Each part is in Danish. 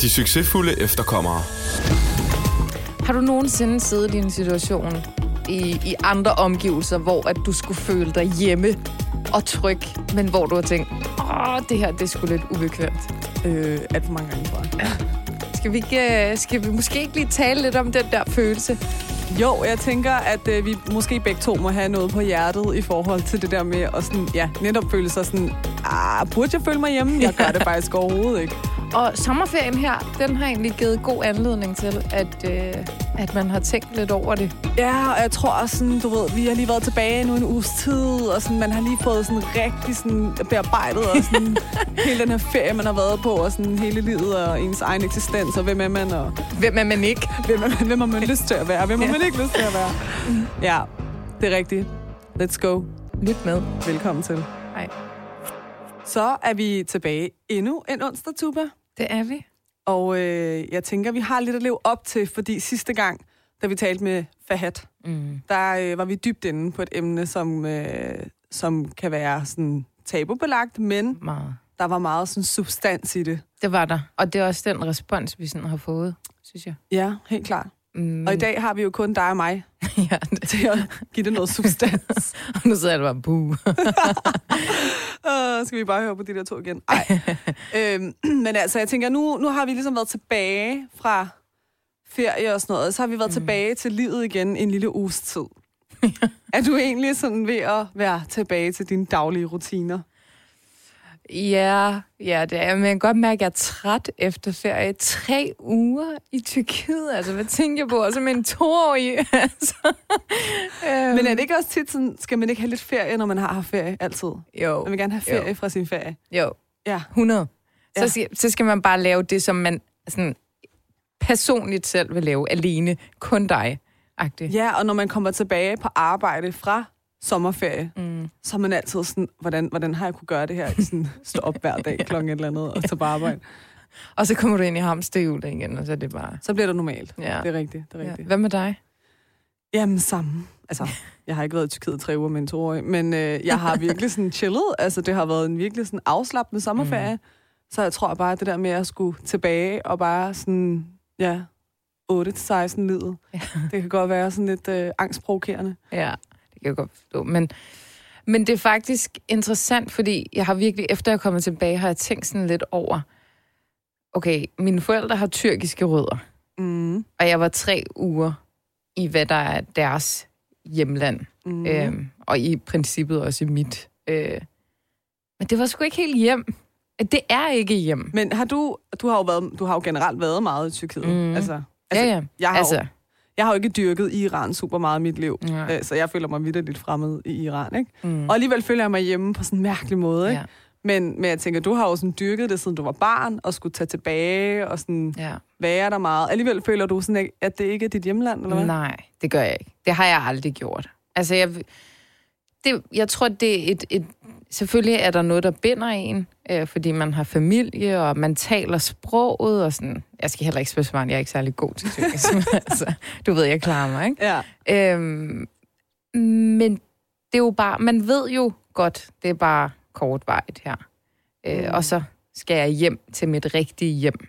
De succesfulde efterkommere. Har du nogensinde siddet i en situation i, i andre omgivelser, hvor at du skulle føle dig hjemme og tryg, men hvor du har tænkt, åh, det her det er sgu lidt ubekvemt. Øh, alt for mange gange, tror jeg. Skal vi, ikke, øh, skal vi måske ikke lige tale lidt om den der følelse? Jo, jeg tænker, at øh, vi måske begge to må have noget på hjertet i forhold til det der med at sådan, ja, netop føle sig sådan, ah, burde jeg føle mig hjemme? Jeg gør det faktisk overhovedet ikke. Og sommerferien her, den har egentlig givet god anledning til, at, øh, at man har tænkt lidt over det. Ja, og jeg tror også sådan, du ved, vi har lige været tilbage nu en uges tid, og sådan, man har lige fået sådan rigtig sådan bearbejdet, og sådan hele den her ferie, man har været på, og sådan hele livet, og ens egen eksistens, og hvem er man, og Hvem er man ikke? hvem, er man, hvem har man lyst til at være, hvem har man ikke lyst til at være. Ja, det er rigtigt. Let's go. Lyt med. Velkommen til. Hej. Så er vi tilbage endnu en onsdag, Tuba. Det er vi. Og øh, jeg tænker, vi har lidt at leve op til, fordi sidste gang, da vi talte med Fahad, Mm. der øh, var vi dybt inde på et emne, som, øh, som kan være sådan tabubelagt, men Meget. der var meget sådan substans i det. Det var der. Og det er også den respons, vi sådan har fået, synes jeg. Ja, helt klart. Mm. Og i dag har vi jo kun dig og mig ja, det, til at give det noget substans. og nu sidder jeg bare, buh. Uh, skal vi bare høre på de der to igen? Ej. øhm, men altså, jeg tænker, nu, nu har vi ligesom været tilbage fra ferie og sådan noget, og så har vi været mm. tilbage til livet igen en lille uges tid. er du egentlig sådan ved at være tilbage til dine daglige rutiner? Ja, ja, det er, men jeg kan godt mærke, at jeg er træt efter ferie. Tre uger i Tyrkiet, altså hvad tænker jeg på? Som en toårig, altså. øhm, Men er det ikke også tit sådan, skal man ikke have lidt ferie, når man har haft ferie altid? Jo, Man vil gerne have ferie Jo. fra sin ferie. jo, Ja. 100. Så, Ja. skal, så skal man bare lave det, som man sådan, personligt selv vil lave, alene, kun dig. -agtigt. Ja, og når man kommer tilbage på arbejde fra sommerferie, Mm. så er man altid sådan, hvordan, hvordan har jeg kunne gøre det her? Sådan, stå op hver dag klokken et eller andet og tage på arbejde. Og så kommer du ind i hamsterhjulet igen, og så er det bare... Så bliver det normalt. Ja. Det er rigtigt, det er Ja. rigtigt. Hvad med dig? Jamen, samme. Altså, jeg har ikke været i Tyrkiet i tre uger med en toårig, men øh, jeg har virkelig sådan chillet. Altså, det har været en virkelig sådan afslappende sommerferie. Mm. Så jeg tror bare, at det der med at skulle tilbage og bare sådan, ja, 8-16 livet, Ja. det kan godt være sådan lidt øh, angstprovokerende. Ja, det kan jeg godt forstå. Men, men det er faktisk interessant, fordi jeg har virkelig, efter jeg er kommet tilbage, har jeg tænkt sådan lidt over, okay, mine forældre har tyrkiske rødder, Mm. og jeg var tre uger i, hvad der er deres hjemland, Mm. mm. øhm, og i princippet også i mit. Øh. Men det var sgu ikke helt hjem. Det er ikke hjem. Men har du, du har jo været, du har jo generelt været meget i Tyrkiet. Mhm. Altså, Altså, ja, ja. Jeg har. Altså, jo, jeg har jo ikke dyrket Iran super meget i mit liv, Nej. øh, så jeg føler mig videre lidt fremmed i Iran, ikke? mm. Og alligevel føler jeg mig hjemme på sådan en mærkelig måde, ikke? ja, Men, men jeg tænker, du har jo sådan dyrket det, siden du var barn, og skulle tage tilbage og sådan ja. være der meget. Alligevel føler du sådan, at det ikke er dit hjemland, eller hvad? Nej, det gør jeg ikke. Det har jeg aldrig gjort. Altså, jeg, det, jeg tror, det er et, et... Selvfølgelig er der noget, der binder en, øh, fordi man har familie, og man taler sproget, og sådan... Jeg skal heller ikke spørge jeg er ikke særlig god til tyrkisk. altså, du ved, jeg klarer mig, ikke? Ja. Øhm, men det er jo bare... Man ved jo godt, det er bare kortvarigt her. Øh, Mm. Og så skal jeg hjem til mit rigtige hjem,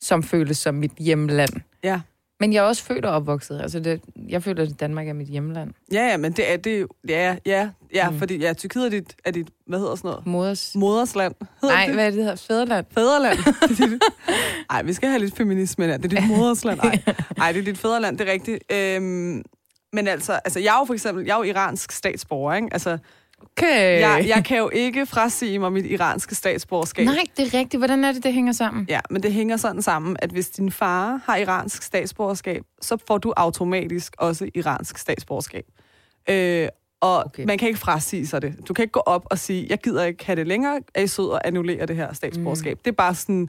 som føles som mit hjemland. Ja. Men jeg er også født og opvokset. Altså det, jeg føler, at Danmark er mit hjemland. Ja, ja, men det er det jo- Ja, ja, ja, mm. Fordi ja, Tyrkiet er dit, er dit, hvad hedder sådan noget? Moders... Modersland. Hedder Nej, det? hvad er det, det hedder? Fæderland. Fæderland. Nej, vi skal have lidt feminisme der. Det er dit modersland. Nej, Ej, det er dit fæderland, det er rigtigt. Øhm, men altså, altså, jeg er jo for eksempel, jeg er jo iransk statsborger, ikke? Altså, Okay. jeg, jeg kan jo ikke frasige mig mit iranske statsborgerskab. Nej, det er rigtigt. Hvordan er det, det hænger sammen? Ja, men det hænger sådan sammen, at hvis din far har iransk statsborgerskab, så får du automatisk også iransk statsborgerskab. Øh, og okay. Man kan ikke frasige sig det. Du kan ikke gå op og sige, jeg gider ikke have det længere, er I sød og annullere det her statsborgerskab. Mm. Det er bare sådan,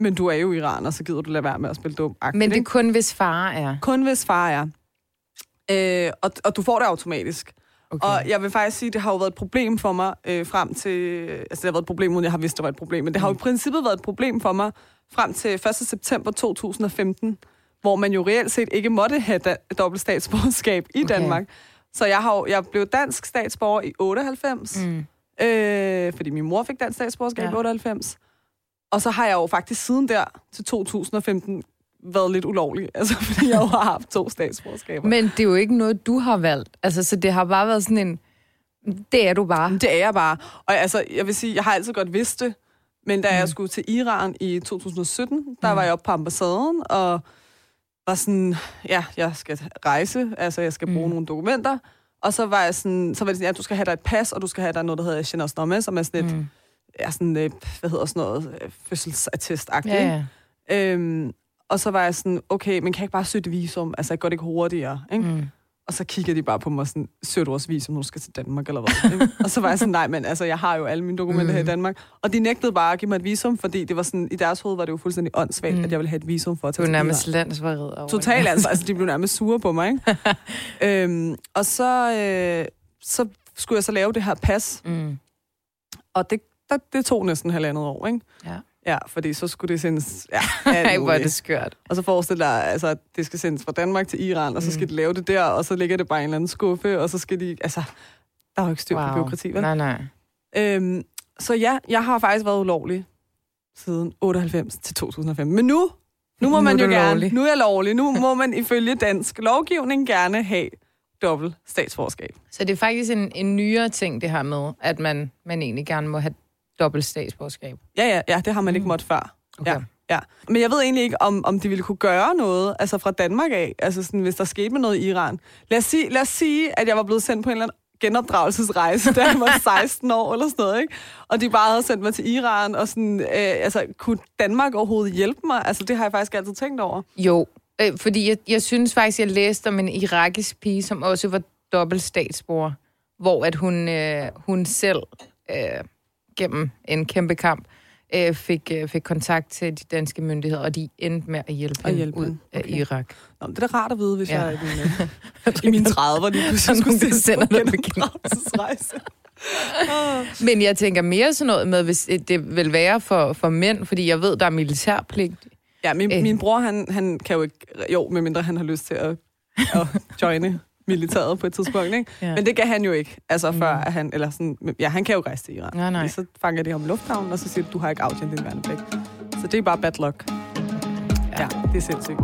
men du er jo iraner, så gider du lade være med at spille dum. Men det er kun, hvis far er. Kun hvis far er. Øh, og, og du får det automatisk. Okay. Og jeg vil faktisk sige, det har jo været et problem for mig øh, frem til... Altså, det har været et problem, uden jeg har vidst, det var et problem. Men det har jo i princippet været et problem for mig frem til 1. september 2015, hvor man jo reelt set ikke måtte have da, dobbelt statsborgerskab i Okay. Danmark. Så jeg, har, jo- jeg blev dansk statsborger i 98, Mm. øh, fordi min mor fik dansk statsborgerskab Ja. i 98. Og så har jeg jo faktisk siden der til 2015 været lidt ulovlig, altså fordi jeg jo har haft to statsborgerskaber. Men det er jo ikke noget, du har valgt. Altså, så det har bare været sådan en... Det er du bare. Det er jeg bare. Og altså, jeg vil sige, jeg har altid godt vidst det, men da mm. jeg skulle til Iran i 2017, der mm. var jeg oppe på ambassaden, og var sådan, ja, jeg skal rejse, altså jeg skal bruge mm. Nogle dokumenter, og så var jeg sådan, så var det sådan, ja, du skal have dig et pas, og du skal have dig noget, der hedder Chenos Nomme, som er sådan et, mm. Mm. ja, sådan, øh, hvad hedder sådan noget, øh, fødselsattest-agtigt. Ja, ja. Øhm, og så var jeg sådan, okay, men kan jeg ikke bare søge visum? Altså, jeg går det ikke hurtigere, ikke? Mm. Og så kigger de bare på mig sådan, du også visum, når du skal til Danmark, eller hvad? ikke? og så var jeg sådan, nej, men altså, jeg har jo alle mine dokumenter mm. her i Mm. Danmark. Og de nægtede bare at give mig et visum, fordi det var sådan, i deres hoved var det jo fuldstændig åndssvagt, mm. At jeg ville have et visum for at Du tage er til nærmest landsforræder over det. Totalt altså, altså, de blev nærmest sure på mig, ikke? øhm, og så, øh, så skulle jeg så lave det her pas, Mm. og det, det, det tog næsten halvandet år, ikke? Ja. Ja, fordi så skulle det sendes... Ja, Ej, hvor er det skørt. Og så forestil dig, altså, at det skal sendes fra Danmark til Iran, og så skal Mm. de lave det der, og så ligger det bare i en eller anden skuffe, og så skal de... Altså, der er jo ikke styr på byråkrati, vel? Nej, nej. Øhm, så ja, jeg har faktisk været ulovlig siden 98 til 2005. Men nu, nu må Nu man er jo gerne... lovlig. Nu er jeg lovlig. Nu må man ifølge dansk lovgivning gerne have dobbelt statsborgerskab. Så det er faktisk en, en nyere ting, det her med, at man, man egentlig gerne må have dobbelt statsborgerskab. Ja, ja, ja, det har man ikke Mm. måttet før. Okay. Ja. Ja, men jeg ved egentlig ikke, om, om de ville kunne gøre noget, altså fra Danmark af, altså sådan, hvis der skete med noget i Iran. Lad os, sige, lad os sige, at jeg var blevet sendt på en eller anden genopdragelsesrejse, da jeg var 16 år eller sådan noget, ikke? Og de bare havde sendt mig til Iran, og sådan, øh, altså, kunne Danmark overhovedet hjælpe mig? Altså, det har jeg faktisk altid tænkt over. Jo, øh, fordi jeg, jeg synes faktisk, jeg læste om en irakisk pige, som også var dobbelt statsborger, hvor at hun, øh, hun selv øh, gennem en kæmpe kamp øh, fik, øh, fik kontakt til de danske myndigheder, og de endte med at hjælpe, At hjælpe ud hende. af Okay. Irak. Nå, det er da rart at vide, hvis Ja. jeg er i mine, i mine 30'er lige pludselig skulle på dig på genopdragelsesrejse. Men jeg tænker mere sådan noget med, hvis det vil være for, for mænd, fordi jeg ved, der er militærpligt. Ja, min, Øh. min bror, han, han kan jo ikke... Jo, medmindre han har lyst til at, at joine militæret på et tidspunkt, ikke? Ja. Men det kan han jo ikke, altså før Mm. at han... Eller sådan, ja, han kan jo rejse til Iran. Nej, nej. Så fanger de ham i lufthavnen, og så siger de, du har ikke aftjent din værnepligt. Så det er bare bad luck. Ja, ja det er sindssygt.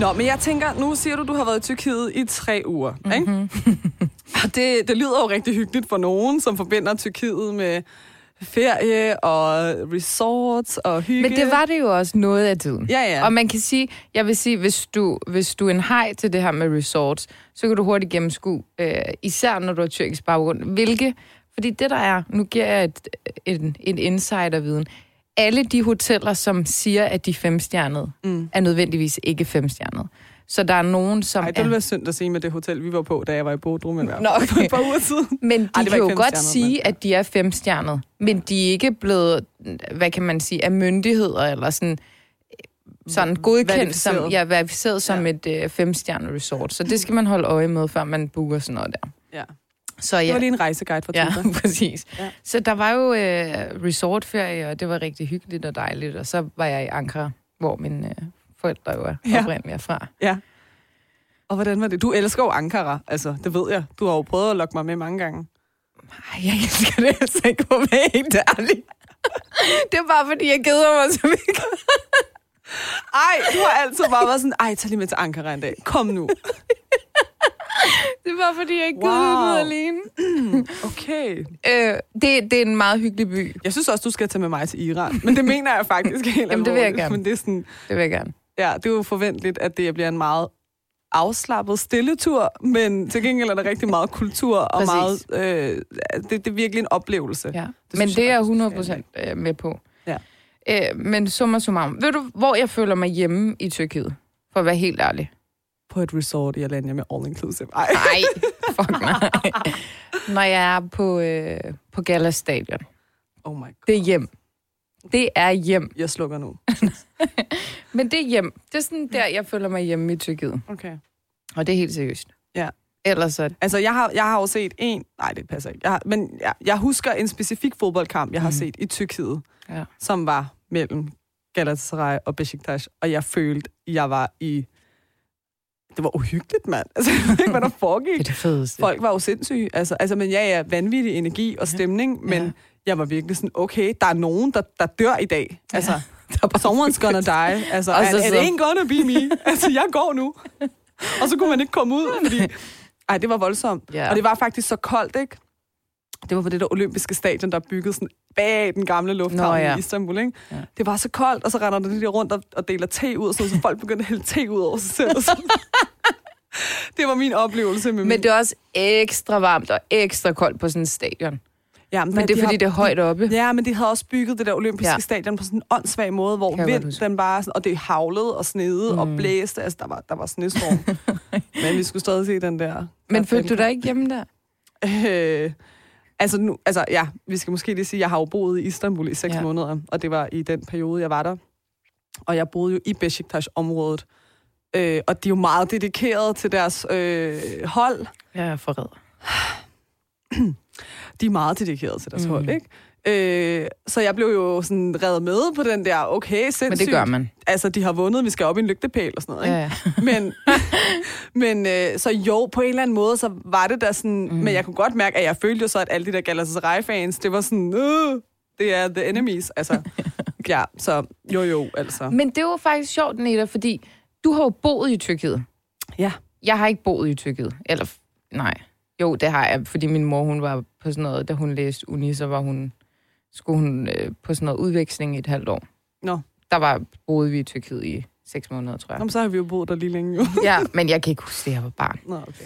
Nå, men jeg tænker, nu siger du, du har været i Tyrkiet i tre uger, mm-hmm. ikke? Og det, det lyder jo rigtig hyggeligt for nogen, som forbinder Tyrkiet med ferie og resorts og hygge. Men det var det jo også noget af tiden. Ja, ja. Og man kan sige, jeg vil sige, hvis du, hvis du er en hej til det her med resorts, så kan du hurtigt gennemskue, øh, især når du har tyrkisk baggrund, hvilke, fordi det der er, nu giver jeg et, en, en insiderviden, alle de hoteller, som siger, at de er femstjernede, Mm. er nødvendigvis ikke femstjernede. Så der er nogen, som Ej, det er... ville være synd at sige med det hotel, vi var på, da jeg var i Bodrum. Men Nå, okay. for et par uger siden. Men de Ej, det kan jo godt femstjernet, sige, men- at de er femstjernede, men de er ikke blevet, hvad kan man sige, af myndigheder, eller sådan, sådan godkendt som, ja, verificeret som Ja. et øh, femstjerne resort. Så det skal man holde øje med, før man booker sådan noget der. Ja. Så Det ja, var lige en rejseguide for ja Tuba. præcis. Ja. Så der var jo øh, resortferie, og det var rigtig hyggeligt og dejligt. Og så var jeg i Ankara, hvor mine øh, forældre jo er Ja. oprindeligt fra. Ja. Og hvordan var det? Du elsker jo Ankara, altså, det ved jeg. Du har jo prøvet at lokke mig med mange gange. Ej, jeg elsker det altså ikke på være helt ærlig. det er bare fordi, jeg keder mig så mycket. Ej, du har altid bare været sådan, ej, tag lige med til Ankara en dag. Kom nu. Det var fordi, jeg ikke Wow. ud alene. Okay. Øh, det, det er en meget hyggelig by. Jeg synes også, du skal tage med mig til Iran. Men det mener jeg faktisk helt Jamen, det vil jeg gerne. Men det er sådan, Det vil jeg gerne. Ja, det er jo forventeligt, at det bliver en meget afslappet stilletur, men til gengæld er der rigtig meget kultur, og Præcis. meget, øh, det, det er virkelig en oplevelse. Ja. Det Men det jeg er jeg faktisk, 100 du procent øh, med på. Ja. Øh, men summa summarum. Ved du, hvor jeg føler mig hjemme i Tyrkiet? For at være helt ærlig. På et resort i Alanya med all inclusive. Ej. Nej, fuck nej. Når jeg er på, øh, på Gala Stadion. Oh my god. Det er hjem. Det er hjem. Jeg slukker nu. Men det er hjem. Det er sådan der, jeg føler mig hjemme i Tyrkiet. Okay. Og det er helt seriøst. Ja. Ellers er det... Altså, jeg har, jeg har jo set en... Nej, det passer ikke. Jeg har, men jeg, jeg husker en specifik fodboldkamp, jeg har Mhm. set i Tyrkiet, Ja. som var mellem Galatasaray og Besiktas, og jeg følte, jeg var i det var uhyggeligt, mand. Altså, jeg ved ikke, hvad der foregik. Det er det fedeste. Folk var jo sindssyge. Altså, altså men ja, ja, vanvittig energi og stemning, men Ja. Jeg var virkelig sådan, okay, der er nogen, der, der dør i dag. Altså, someone's gonna die. Altså, Og and så it ain't gonna be me. Altså, jeg går nu. og så kunne man ikke komme ud, fordi... Ej, det var voldsomt. Ja. Og det var faktisk så koldt, ikke? Det var på det der olympiske stadion, der er bygget sådan bag den gamle lufthavn Nå, ja. i Istanbul, ikke? Ja. Det var så koldt, og så render der de der rundt og, og deler te ud, og sådan, så folk begyndte at hælde te ud over sig selv. Og sådan. det var min oplevelse med Men min... det er også ekstra varmt og ekstra koldt på sådan en stadion. Ja, Men det er de fordi, har- det er højt oppe. Ja, men de havde også bygget det der olympiske Ja. stadion på sådan en åndssvag måde, hvor Kan vind, den bare sådan, og det havlede og snede mm. og blæste. Altså, der var, der var snestorm. men vi skulle stadig se den der. Men følte du dig ikke hjemme der? Øh, altså, nu, altså, ja, vi skal måske lige sige, at jeg har jo boet i Istanbul i seks Ja. måneder, og det var i den periode, jeg var der. Og jeg boede jo i Beşiktaş-området. Øh, og de er jo meget dedikerede til deres øh, hold. Jeg er forræd. De er meget dedikerede til deres Mm. hold, ikke? Øh, så jeg blev jo sådan reddet med på den der, okay, sindssygt. Men det gør man. Altså, de har vundet, vi skal op i en lygtepæl og sådan noget, ikke? Ja, ja. Men, men øh, så jo, på en eller anden måde, så var det der sådan... Mm. Men jeg kunne godt mærke, at jeg følte jo så, at alle de der Galatasaray-fans, det var sådan... Øh, det er the enemies, altså. ja, så jo jo, altså. Men det var faktisk sjovt, Neda, fordi du har jo boet i Tyrkiet. Ja. Jeg har ikke boet i Tyrkiet. Eller, nej. Jo, det har jeg, fordi min mor, hun var på sådan noget, da hun læste uni, så var hun, skulle hun øh, på sådan noget udveksling i et halvt år. Nå. Der var, boede vi i Tyrkiet i seks måneder, tror jeg. Jamen, så har vi jo boet der lige længe, jo. Ja, men jeg kan ikke huske, at jeg var barn. Nå, okay.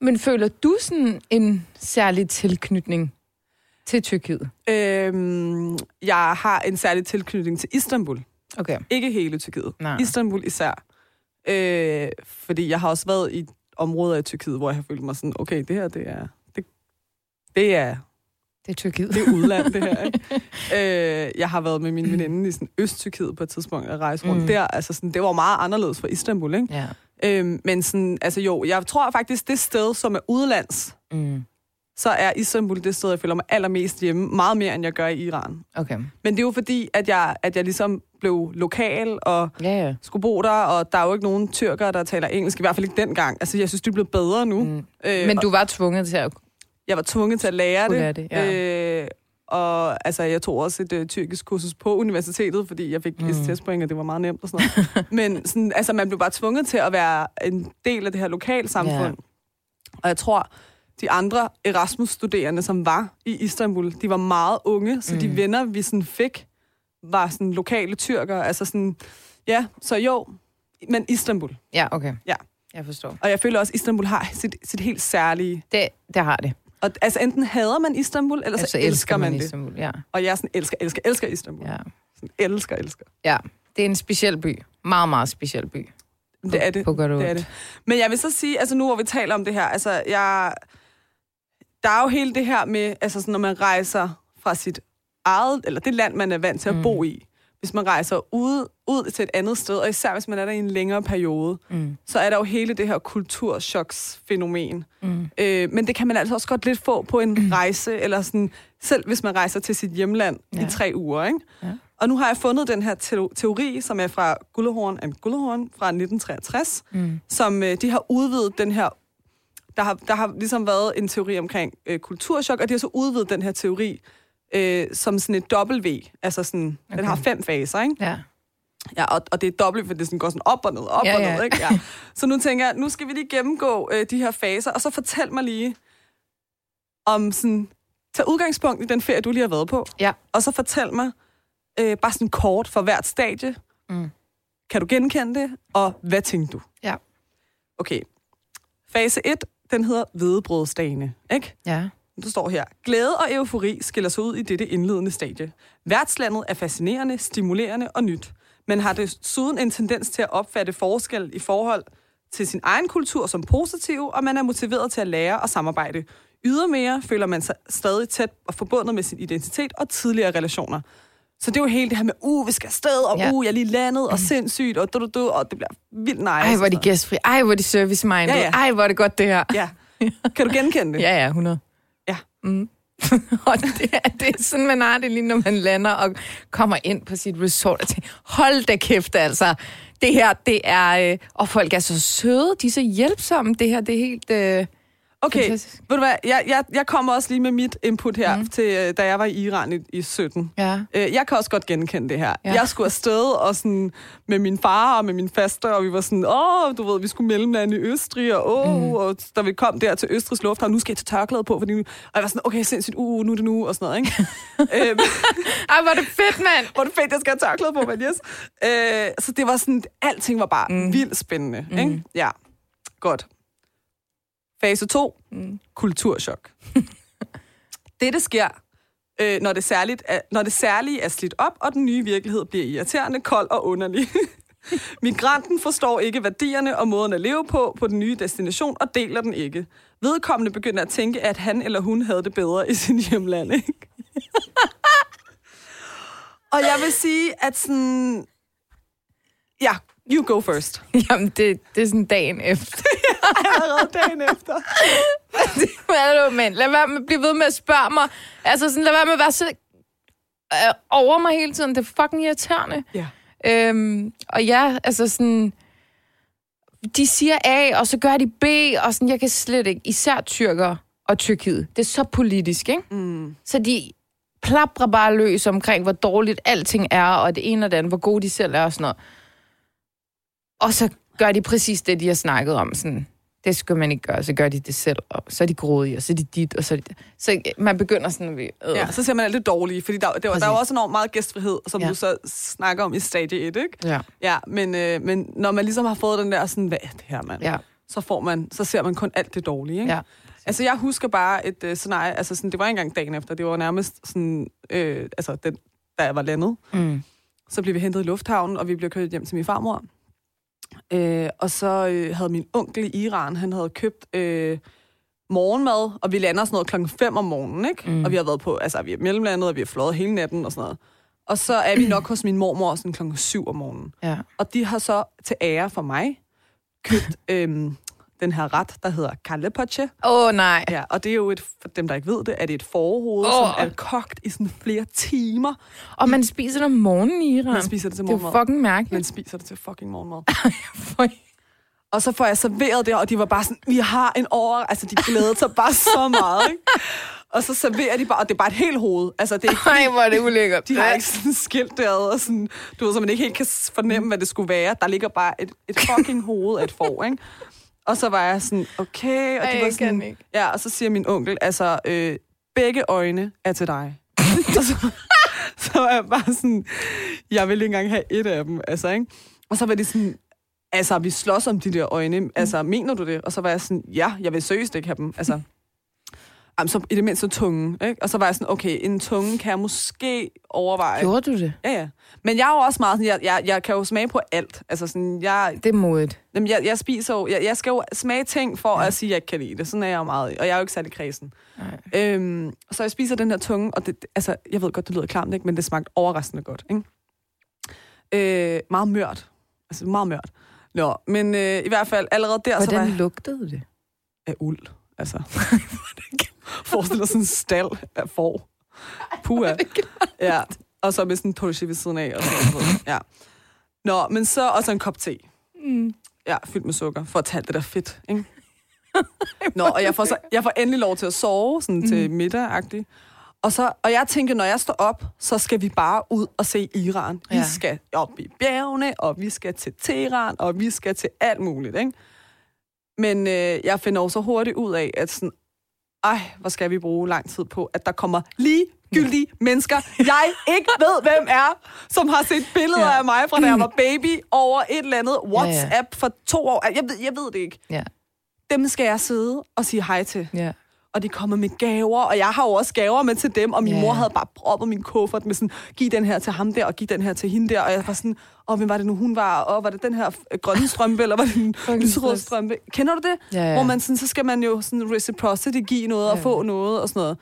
Men føler du sådan en særlig tilknytning til Tyrkiet? Øhm, jeg har en særlig tilknytning til Istanbul. Okay. Ikke hele Tyrkiet. Nej. Istanbul især. Øh, fordi jeg har også været i områder i Tyrkiet, hvor jeg har følt mig sådan, okay, det her, det er... Det, det er Det er Tyrkiet. det er udland, det her. Ikke? øh, jeg har været med min veninde i sådan Øst-Tyrkiet på et tidspunkt og rejse rundt Mm. der. Altså sådan, det var meget anderledes fra Istanbul, ikke? Ja. Øhm, men sådan, altså jo, jeg tror faktisk, det sted, som er udlands, Mm. Så er Istanbul det sted, jeg føler mig allermest hjemme. Meget mere, end jeg gør i Iran. Okay. Men det er jo fordi, at jeg, at jeg ligesom blev lokal og Ja, ja. skulle bo der, og der er jo ikke nogen tyrkere, der taler engelsk, i hvert fald ikke dengang. Altså, jeg synes, det er blevet bedre nu. Mm. Øh, Men du var tvunget til at... jeg var tvunget til at lære det. lære det, øh, og altså, jeg tog også et øh, tyrkisk kursus på universitetet, fordi jeg fik Mm. STS-point, og det var meget nemt og sådan noget. Men sådan, altså, man blev bare tvunget til at være en del af det her lokalsamfund. Ja. Ja. Og jeg tror, de andre Erasmus-studerende, som var i Istanbul, de var meget unge, så mm. de venner, vi sådan fik, var sådan lokale tyrkere. Altså sådan, ja, så jo, men Istanbul. Ja, okay. Ja. Jeg forstår. Og jeg føler også, at Istanbul har sit, sit helt særlige... Det, det har det. Og, altså enten hader man Istanbul, eller Altså, så elsker man, det. Istanbul, ja. Og jeg sådan, elsker, elsker, elsker Istanbul. ja. Sådan, elsker, elsker. Ja, det er en speciel by. Meget, meget speciel by. Det er det. På godt Det er det. Men jeg vil så sige, altså nu hvor vi taler om det her, altså jeg... Der er jo hele det her med, altså sådan, når man rejser fra sit eget, eller det land, man er vant til at Mm. bo i. Hvis man rejser ud, ud til et andet sted, og især hvis man er der i en længere periode, Mm. så er der jo hele det her kulturchoksfænomen. Mm. Øh, men det kan man altså også godt lidt få på en rejse, eller sådan, selv hvis man rejser til sit hjemland ja. I tre uger. Ikke? Ja. Og nu har jeg fundet den her teo- teori, som er fra Gullehorn and Gullehorn fra 1963, Mm. som øh, de har udvidet den her... Der har, der har ligesom været en teori omkring øh, kulturschok, og de har så udvidet den her teori øh, som sådan et W. Altså sådan, okay. den har fem faser, ikke? Ja. Ja, og, og det er W, for det sådan går sådan op og ned, op Ja, og ja. ned, ikke? Ja. Så nu tænker jeg, nu skal vi lige gennemgå øh, de her faser, og så fortæl mig lige om sådan... Tag udgangspunkt i den ferie, du lige har været på. Ja. Og så fortæl mig øh, bare sådan kort for hvert stadie. Mm. Kan du genkende det? Og hvad tænkte du? Ja. Okay. Fase 1, den hedder hvedebrødsdagene, ikke? Ja. Der står her, glæde og eufori skiller sig ud i dette indledende stadie. Værtslandet er fascinerende, stimulerende og nyt, men har desuden en tendens til at opfatte forskel i forhold til sin egen kultur som positiv, og man er motiveret til at lære og samarbejde. Ydermere føler man sig stadig tæt og forbundet med sin identitet og tidligere relationer. Så det er jo hele det her med, uh, vi skal afsted, og Ja. uh, jeg er lige landet, og sindssygt, og du, du, du, og det bliver vildt nice. Ej, hvor er de gæstfri. Ej, hvor er de service-minded. Ja, ja. Ej, hvor er det godt, det her. Ja. Kan du genkende det? Ja, ja, 100. Ja. Mm. og det er, det er sådan, man har det lige, når man lander og kommer ind på sit resort og tænker, hold da kæft, altså. det her, det er... Øh, og folk er så søde, de er så hjælpsomme. Det her, det er helt... Øh, Okay, Fantastisk. ved du hvad, jeg, jeg, jeg kommer også lige med mit input her, mm. til øh, da jeg var i Iran i, i 17. ja. Øh, Jeg kan også godt genkende det her. Ja. Jeg skulle afsted og sådan, med min far og med min faste, og vi var sådan, åh, du ved, vi skulle mellemlande i Østrig, og åh, mm. og da vi kom der til Østrigs lufthavn, nu skal jeg tage tørklæde på, fordi og jeg var sådan, okay, sindssygt, uh, nu er det nu, og sådan noget, ikke? øhm, Ej, hvor er det fedt, mand! hvor er det fedt, jeg skal have tørklæde på, men yes. Øh, så det var sådan, alting var bare mm. vildt spændende, mm. ikke? Ja, godt. Fase 2. Mm. Kulturschok. Dette sker, øh, når, det særligt er, når det særlige er slidt op, og den nye virkelighed bliver irriterende, kold og underlig. Migranten forstår ikke værdierne og måden at leve på på den nye destination og deler den ikke. Vedkommende begynder at tænke, at han eller hun havde det bedre i sin hjemland. Ikke? og jeg vil sige, at sådan... Ja, you go first. Jamen, det, det er sådan dagen efter. Allerede dagen efter. Er mand? Lad være med at blive ved med at spørge mig. Altså, sådan, lad være med at være så øh, over mig hele tiden. Det er fucking irriterende. Ja. Øhm, og ja, altså sådan... De siger A, og så gør de B, og sådan, jeg kan slet ikke... Især tyrker og Tyrkiet. Det er så politisk, ikke? Mm. Så de plaprer bare løs omkring, hvor dårligt alting er, og det ene og det andet, hvor gode de selv er og sådan noget. Og så gør de præcis det, de har snakket om. Sådan, det skal man ikke gøre, så gør de det selv, og så er de grådige, og så er de dit, og så er de. Så man begynder sådan. Øh. Ja, så ser man alt det dårlige, fordi der, der, der er jo også enormt meget gæstfrihed, som ja. du så snakker om i stadie 1, ikke? Ja. Ja, men, øh, men når man ligesom har fået den der sådan, hvad er det her, mand? Ja. Så, får man, så ser man kun alt det dårlige, ikke? Ja. Altså, jeg husker bare et øh, scenarie, altså sådan, det var ikke engang dagen efter, det var nærmest sådan, øh, altså, den, da jeg var landet, Mm. så blev vi hentet i lufthavnen, og vi blev kørt hjem til min farmor. Øh, og så øh, havde min onkel i Iran, han havde købt øh, morgenmad, og vi lander sådan noget klokken 5 om morgenen, ikke? Mm. Og vi har været på, altså vi er mellemlandet, og vi har fløjet hele natten og sådan noget. Og så er vi nok hos min mormor sådan klokken 7 om morgenen. Ja. Og de har så til ære for mig købt øhm, den her ret, der hedder kallepoche. Åh, oh, nej. Ja, og det er jo et, for dem, der ikke ved det, er det et forhoved, oh. som er kogt i sådan flere timer. Og man spiser det om morgenen i Iran. Man spiser det til det er morgenmad. fucking mærkeligt. Man spiser det til fucking morgenmad. Og så får jeg serveret det, og de var bare sådan, vi har en over... Altså, de glædede sig bare så meget, ikke? Og så serverer de bare, og det er bare et helt hoved. Altså, det er ikke, Ej, hvor er det ulækkert. de har ikke sådan skilt derude, og sådan, du ved, så man ikke helt kan fornemme, hvad det skulle være. Der ligger bare et, et fucking hoved af et får, ikke? Og så var jeg sådan, okay, og Ej, de var jeg kan sådan, ikke. ja, og så siger min onkel, altså, øh, begge øjne er til dig. og så, så var jeg bare sådan, jeg vil ikke engang have et af dem, altså, ikke? Og så var de sådan, altså, vi slås om de der øjne, altså, mener du det? Og så var jeg sådan, ja, jeg vil seriøst ikke have dem, altså. Jamen, så i det mindste tunge, ikke? Og så var jeg sådan, okay, en tunge kan jeg måske overveje. Gjorde du det? Ja, ja. Men jeg er jo også meget sådan, jeg, jeg, jeg kan jo smage på alt. Altså sådan, jeg, Det er modigt. jamen, jeg, jeg spiser jo, jeg, jeg skal jo smage ting for ja. at sige, at jeg ikke kan lide det. Sådan er jeg jo meget, og jeg er jo ikke særlig kredsen. Nej. Øhm, så jeg spiser den her tunge, og det, altså, jeg ved godt, det lyder klamt, ikke? men det smagte overraskende godt. Ikke? Øh, meget mørt. Altså meget mørt. Nå, men øh, i hvert fald allerede der, så var Hvordan jeg lugtede det? af uld. Altså, forestil dig sådan en stald af får. Puha. Ja, og så med sådan en torche ved siden af. Og sådan noget. Ja. Nå, men så også en kop te. Mm. Ja, fyldt med sukker, for at tage det der fedt, ikke? Nå, og jeg får, så, jeg får endelig lov til at sove, sådan mm. til middag-agtigt. Og, så, og jeg tænker, når jeg står op, så skal vi bare ud og se Iran. Vi Ja. skal op i bjergene, og vi skal til Teheran, og vi skal til alt muligt, ikke? Men øh, jeg finder også hurtigt ud af, at sådan, ej, hvor skal vi bruge lang tid på, at der kommer ligegyldige mennesker, jeg ikke ved, hvem er, som har set billeder Ja. ja. af mig, fra da jeg var baby, over et eller andet WhatsApp for to år. Jeg ved, jeg ved det ikke. Ja. Dem skal jeg sidde og sige hej til. Ja. Og de kommer med gaver, og jeg har jo også gaver med til dem, og min Ja. mor havde bare proppet min kuffert med sådan, giv den her til ham der, og giv den her til hende der, og jeg var sådan, åh, hvem var det nu, hun var, og var det den her øh, grønne strømpe, eller var det den lyserøde strømpe? Kender du det? Ja, ja. Hvor man sådan, så skal man jo sådan reciprocity give noget, og Ja. få noget, og sådan noget.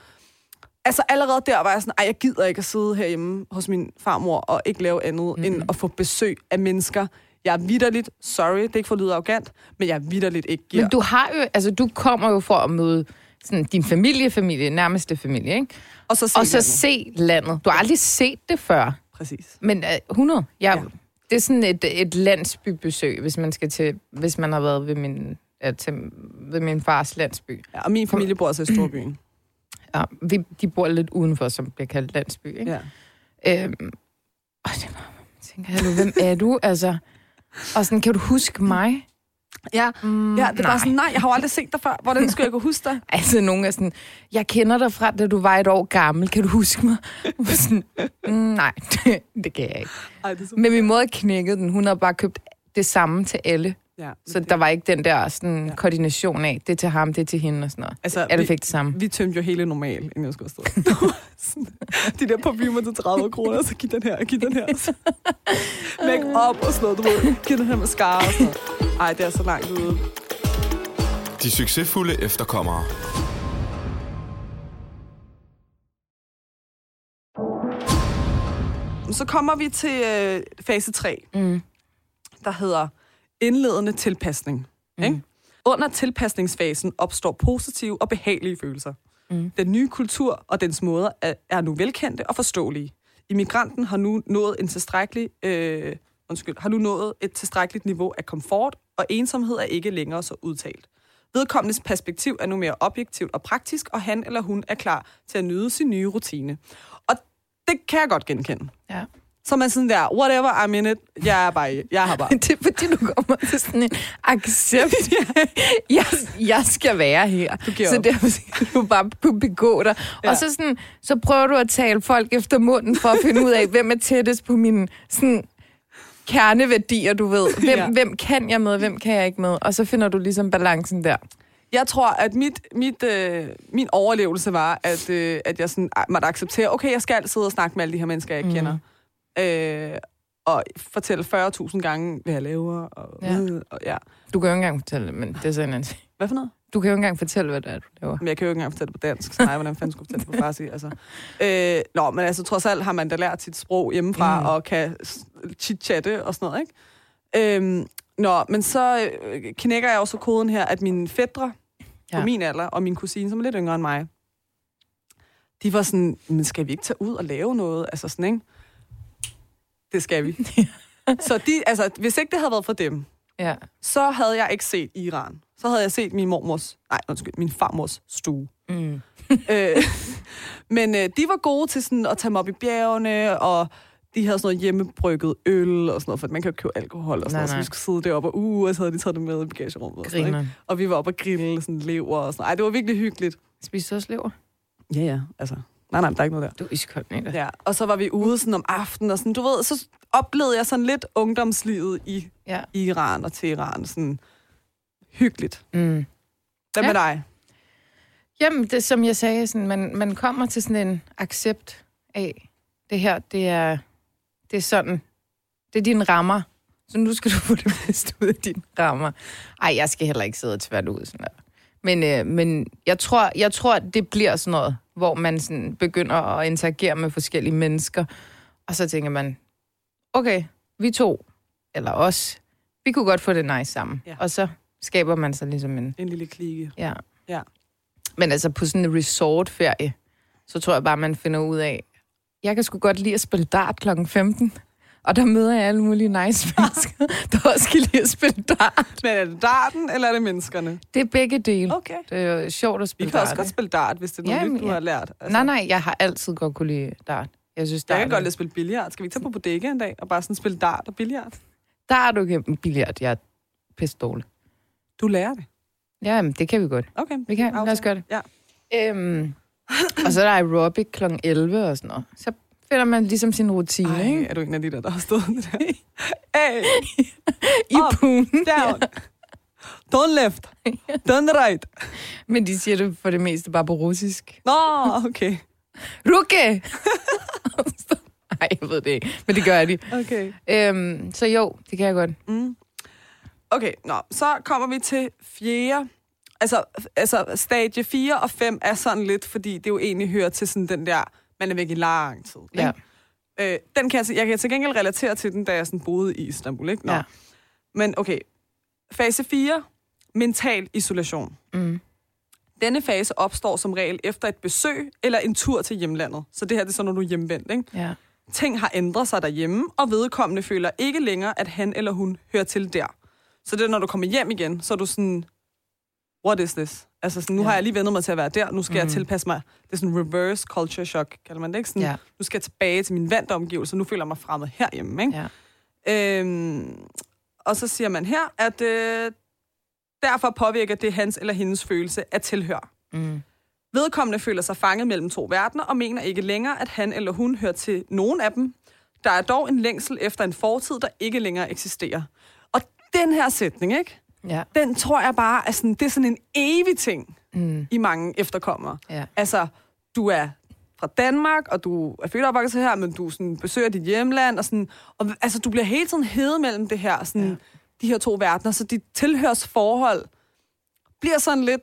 Altså allerede der var jeg sådan, ej, jeg gider ikke at sidde herhjemme hos min farmor, og ikke lave andet, mm-hmm. end at få besøg af mennesker. Jeg er vidderligt, sorry, det er ikke for at lyde arrogant, men jeg er vidderligt ikke giver. Men du har jo, altså du kommer jo for at møde sådan, din familie, familie, nærmeste familie, ikke? og så, se Og så landet. se landet. Du har aldrig set det før. Præcis. Men uh, 100, ja, Ja. det er sådan et, et landsbybesøg, hvis man skal til, hvis man har været ved min, ja, til, ved min fars landsby. Ja, og min familie bor altså i Storbyen. Ja, vi, de bor lidt udenfor, som bliver kaldt landsby, ikke? Ja. Øhm, og det var, tænker jeg, hvem er du? Altså, og sådan, kan du huske mig? Ja, Mm, ja, det er bare sådan, nej, jeg har jo aldrig set dig før. Hvordan skulle jeg kunne huske dig? Altså, nogen er sådan, jeg kender dig fra, da du var et år gammel. Kan du huske mig? Sådan, mm, nej, det, det kan jeg ikke. Ej, det. Men min mor knækkede den. Hun havde bare købt det samme til alle. Ja, Så det- der var ikke den der sådan, Ja. koordination af, det er til ham, det er til hende og sådan noget. Altså, Alle vi, fik det samme. vi tømte jo hele normal, inden jeg skulle afsted. De der parfumer til 30 kroner, så giv den her, giv den her. Make up og sådan noget, du ved. Giv den her mascara og sådan noget. Ej, det er så langt ude. De succesfulde efterkommere. Så kommer vi til øh, fase 3, Mm. der hedder indledende tilpasning. Mm. Ikke? Under tilpasningsfasen opstår positive og behagelige følelser. Mm. Den nye kultur og dens måder er, er nu velkendte og forståelige. Immigranten har nu nået en tilstrækkelig, øh, undskyld, har nu nået et tilstrækkeligt niveau af komfort, og ensomhed er ikke længere så udtalt. Vedkommendes perspektiv er nu mere objektivt og praktisk, og han eller hun er klar til at nyde sin nye rutine. Og det kan jeg godt genkende. Ja. Så er man sådan der, whatever I'm in it, jeg er bare, i- jeg har bare. Det er fordi, du kommer til sådan en accept. jeg, jeg skal være her. giver Så op. derfor skal du bare kunne begå dig. Ja. Og så, sådan, så prøver du at tale folk efter munden for at finde ud af, hvem er tættest på mine sådan, kerneværdier, du ved. Hvem, ja. Hvem kan jeg med, hvem kan jeg ikke med? Og så finder du ligesom balancen der. Jeg tror, at mit, mit, øh, min overlevelse var, at, øh, at jeg sådan, ej, måtte acceptere, okay, jeg skal sidde og snakke med alle de her mennesker, jeg ikke mm. kender. Øh, og fortælle 40.000 gange, hvad jeg laver. Og, Ja. og, ja. Du kan jo ikke engang fortælle men det er sådan en ting. Hvad for noget? Du kan jo ikke engang fortælle, hvad det er, du laver. Men jeg kan jo ikke engang fortælle på dansk, så nej, hvordan fanden skulle fortælle på farsi? Altså. Øh, nå, men altså, trods alt har man da lært sit sprog hjemmefra, Mm. og kan chit-chatte og sådan noget, ikke? Øhm, nå, men så øh, knækker jeg også koden her, at mine fædre. Ja. på min alder, og min kusine, som er lidt yngre end mig, de var sådan, men skal vi ikke tage ud og lave noget? Altså sådan, ikke? Det skal vi. så de, altså, hvis ikke det havde været for dem, Ja. så havde jeg ikke set Iran. Så havde jeg set min mormors, nej, undskyld, min farmors stue. Mm. øh, men øh, de var gode til sådan at tage mig op i bjergene, og de havde sådan noget hjemmebrygget øl og sådan noget, for man kan jo købe alkohol og sådan Nej, noget, så vi skulle sidde deroppe, og uh, og så havde de taget det med i bagagerummet. Og, sådan, ikke? og vi var oppe og grille sådan lever og sådan Ej, det var virkelig hyggeligt. Spiser du også lever? Ja, ja, altså. Nej, nej, der er ikke noget der. Du er iskold, Nita. Ja, og så var vi ude sådan om aftenen, og sådan, du ved, så oplevede jeg sådan lidt ungdomslivet i, Ja. i Iran og Teheran, sådan hyggeligt. Mm. Hvad ja. med dig? Jamen, det som jeg sagde, sådan, man, man kommer til sådan en accept af, det her, det er, det er sådan, det er dine rammer. Så nu skal du få det bedste ud af dine rammer. Ej, jeg skal heller ikke sidde og tvært ud sådan der. Men, øh, men jeg, tror, jeg tror, det bliver sådan noget, hvor man sådan begynder at interagere med forskellige mennesker. Og så tænker man, okay, vi to, eller os, vi kunne godt få det nice sammen. Ja. Og så skaber man sig ligesom en, En lille klike. Ja. Ja. Men altså på sådan en resortferie, så tror jeg bare, man finder ud af, jeg kan sgu godt lide at spille dart klokken 15. Og der møder jeg alle mulige nice mennesker, der også kan lide at spille dart. Men er det darten, eller er det menneskerne? Det er begge dele. Okay. Det er jo sjovt at Vi spille kan dart. også godt spille dart, hvis det er noget Jamen, nyt, du ja. har lært. Altså, Nej, nej, jeg har altid godt kunne lide dart. Jeg synes, Jeg dart kan godt lide at spille billiard. Skal vi ikke tage på bodega en dag og bare sådan spille dart og billiard? Dart er okay. Billiard, jeg er pisse dårlig. Du lærer det. Ja, men det kan vi godt. Okay. Vi kan. Lad os gøre det. Ja. Øhm, og så er der aerobic kl. 11 og sådan noget. Så finder man ligesom sin rutine, Ej, ikke? er du en af de der, der har stået der? hey, I Op. poolen. down. Don't left. Don't right. Men de siger det for det meste bare på russisk. Nå, okay. Rukke! Nej, jeg ved det ikke, men det gør de. Okay. Øhm, så jo, det kan jeg godt. Mm. Okay, nå, så kommer vi til fjerde. Altså, altså, stadie 4 og 5 er sådan lidt, fordi det jo egentlig hører til sådan den der, man er væk i lang tid. Ikke? Ja. Øh, den kan jeg, jeg kan til gengæld relatere til den, da jeg sådan boede i Istanbul. Ikke? Nå. Ja. Men okay, fase 4, mental isolation. Mm. Denne fase opstår som regel efter et besøg eller en tur til hjemlandet. Så det her det er så, når du er hjemvendt. Ikke? Ja. ting har ændret sig derhjemme, og vedkommende føler ikke længere, at han eller hun hører til der. Så det er, når du kommer hjem igen, så er du sådan, what is this? Altså, sådan, nu ja. har jeg lige vendt mig til at være der, nu skal mm. jeg tilpasse mig. Det er sådan reverse culture shock, kalder man det, ikke? Sådan, Ja. Nu skal jeg tilbage til min vante omgivelser, nu føler jeg mig fremmed herhjemme, ikke? Ja. Øhm, og så siger man her, at øh, derfor påvirker det hans eller hendes følelse af tilhør. Mm. Vedkommende føler sig fanget mellem to verdener og mener ikke længere, at han eller hun hører til nogen af dem. Der er dog en længsel efter en fortid, der ikke længere eksisterer. Og den her sætning, ikke? Ja. den tror jeg bare er sådan, det er sådan en evig ting Mm. i mange efterkommere. Ja. Altså, du er fra Danmark, og du er født og opvokset her, men du sådan, besøger dit hjemland, og, sådan, og altså, du bliver hele tiden hævet mellem det her, sådan, ja. de her to verdener, så dit tilhørsforhold bliver sådan lidt,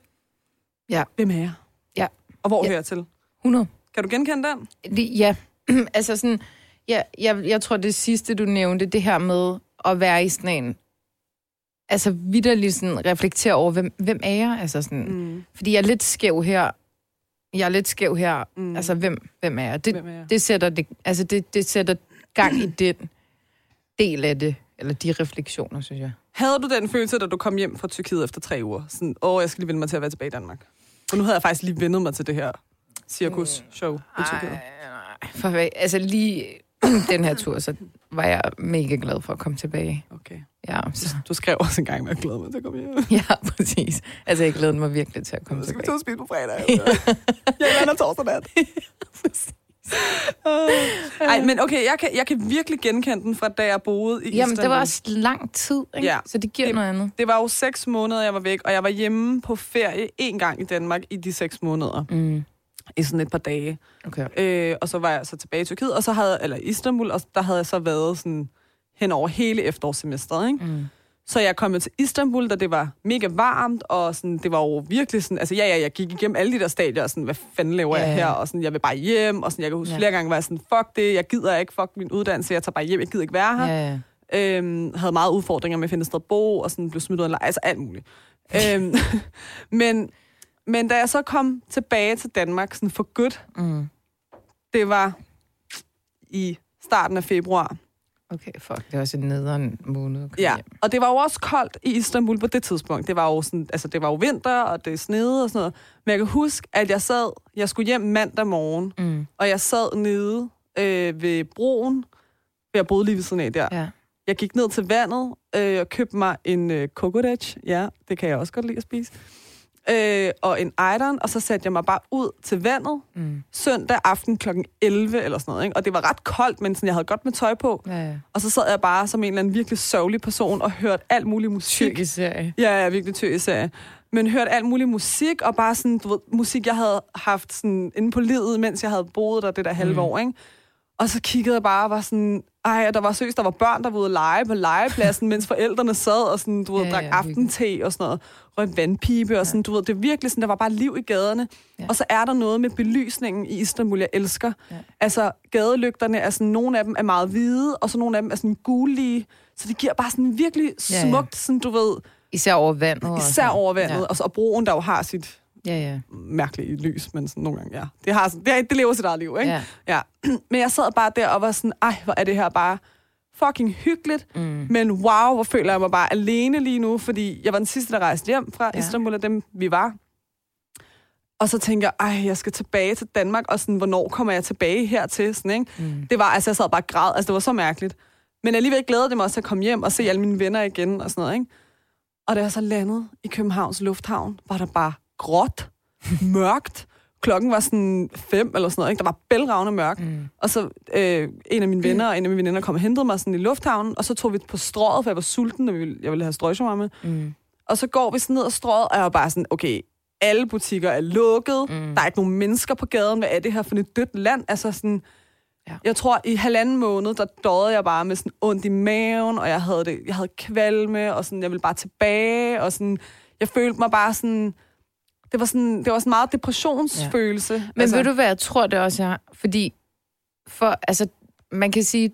Ja. hvem er jeg? Ja. Og hvor Ja. hører jeg til? 100. Kan du genkende den? Det, ja, altså sådan, ja, jeg, jeg tror det sidste, du nævnte, det her med at være i sådan en, altså vidderligt sådan reflektere over, hvem, hvem er jeg? Altså sådan, Mm. fordi jeg er lidt skæv her, jeg er lidt skæv her, Mm. mm. altså hvem, hvem er jeg? Det, Hvem er jeg? det sætter, det, altså det, det sætter gang i den del af det, eller de refleksioner, synes jeg. Havde du den følelse, da du kom hjem fra Tyrkiet efter tre uger? Sådan, åh, jeg skal lige vende mig til at være tilbage i Danmark. For nu havde jeg faktisk lige vendet mig til det her cirkus-show i Tyrkiet. nej, for altså lige den her tur, så var jeg mega glad for at komme tilbage. Okay. Ja, så, Du skrev også en gang, at jeg glæder mig til at komme hjem. ja præcis. Altså jeg glæder mig virkelig til at komme skal tilbage. til at spise på fredag. Altså. jeg lander torsdag nat. Ej, men okay, jeg kan, jeg kan virkelig genkende den fra, da jeg boede i Jamen, Istanbul. det var også lang tid, ikke? Ja. Så det giver Det- noget andet. det var jo seks måneder, jeg var væk, og jeg var hjemme på ferie en gang i Danmark i de seks måneder. Mm. I sådan et par dage. Okay. Øh, og så var jeg så tilbage i Tyrkiet, og så havde, eller Istanbul, og der havde jeg så været sådan hen over hele efterårssemesteret, ikke? Mm. Så jeg kom til Istanbul, da det var mega varmt, og sådan, det var jo virkelig sådan, altså ja, ja, jeg gik igennem alle de der stadier, og sådan, hvad fanden laver Ja, jeg her, og sådan, jeg vil bare hjem, og sådan, jeg kan huske Ja. flere gange, var jeg sådan, fuck det, jeg gider ikke, fuck min uddannelse, jeg tager bare hjem, jeg gider ikke være her. Ja, ja. Øhm, havde meget udfordringer med at finde et sted at bo, og sådan blev smidt ud af altså alt muligt. øhm, men, men da jeg så kom tilbage til Danmark, sådan for godt, Mm. det var i starten af februar. Okay, fuck. Det var også en nederen måned. Ja, hjem. og det var jo også koldt i Istanbul på det tidspunkt. Det var jo, sådan, altså, det var jo vinter, og det snede og sådan noget. Men jeg kan huske, at jeg sad, jeg skulle hjem mandag morgen, Mm. og jeg sad nede øh, ved broen, for jeg boede lige ved siden af der. Ja. Jeg gik ned til vandet øh, og købte mig en øh, kokodach. Ja, det kan jeg også godt lide at spise. Øh, og en ejderen, og så satte jeg mig bare ud til vandet Mm. søndag aften kl. 11 eller sådan noget. Ikke? Og det var ret koldt, men sådan, jeg havde godt med tøj på. Ja, ja. Og så sad jeg bare som en eller anden virkelig sørgelig person og hørte alt muligt musik. Tyrkisk serie. Ja, er virkelig tyrkisk serie. Men hørte alt muligt musik, og bare sådan, du ved, musik, jeg havde haft sådan inde på livet, mens jeg havde boet der det der halve Mm. år, ikke? Og så kiggede jeg bare og var sådan, ej, og der var seriøst, der var børn, der var ude at lege på legepladsen, mens forældrene sad og sådan, du ved, Ja, drak ja, aftente og sådan noget, røg vandpibe og sådan, du ved, det er virkelig sådan, der var bare liv i gaderne. Ja. Og så er der noget med belysningen i Istanbul, jeg elsker. Ja. Altså, gadelygterne er sådan, nogle af dem er meget hvide, og så nogle af dem er sådan gulige, så det giver bare sådan virkelig Ja, ja. smukt, sådan, du ved, Især over vandet. især over vandet, Ja. og, så, og broen, der jo har sit Ja, ja. mærkelige lys, men sådan nogle gange, ja. Det, har, sådan- det, det lever sit eget liv, ikke? ja. Ja. Men jeg sad bare der og var sådan, ej, hvor er det her bare fucking hyggeligt, Mm. men wow, hvor føler jeg mig bare alene lige nu, fordi jeg var den sidste, der rejste hjem fra Ja. Istanbul, af dem vi var. Og så tænker jeg, ej, jeg skal tilbage til Danmark, og sådan, hvornår kommer jeg tilbage hertil? Sådan, ikke? Mm. Det var, altså, jeg sad bare og græd, altså, det var så mærkeligt. Men alligevel glædede det mig også at komme hjem og se alle mine venner igen og sådan noget, ikke? Og da jeg så landede i Københavns Lufthavn, var der bare gråt, mørkt. Klokken var sådan fem eller sådan noget, ikke? Der var bælragende mørkt. Mm. Og så øh, en af mine venner og en af mine veninder kom og hentede mig sådan i lufthavnen, og så tog vi på strået, for jeg var sulten, og vi ville- jeg ville have strøjsommer med. Mm. Og så går vi sådan ned ad strået, og jeg var bare sådan, okay, alle butikker er lukket, Mm. der er ikke nogen mennesker på gaden, hvad er det her for et dødt land? Altså sådan, ja. jeg tror, i halvanden måned, der døde jeg bare med sådan ondt i maven, og jeg havde, det, jeg havde kvalme, og sådan, jeg ville bare tilbage, og sådan, jeg følte mig bare sådan, det var sådan, det var sådan meget depressionsfølelse. Men altså, ved du hvad, jeg tror det også er? Fordi, for, altså, man kan sige,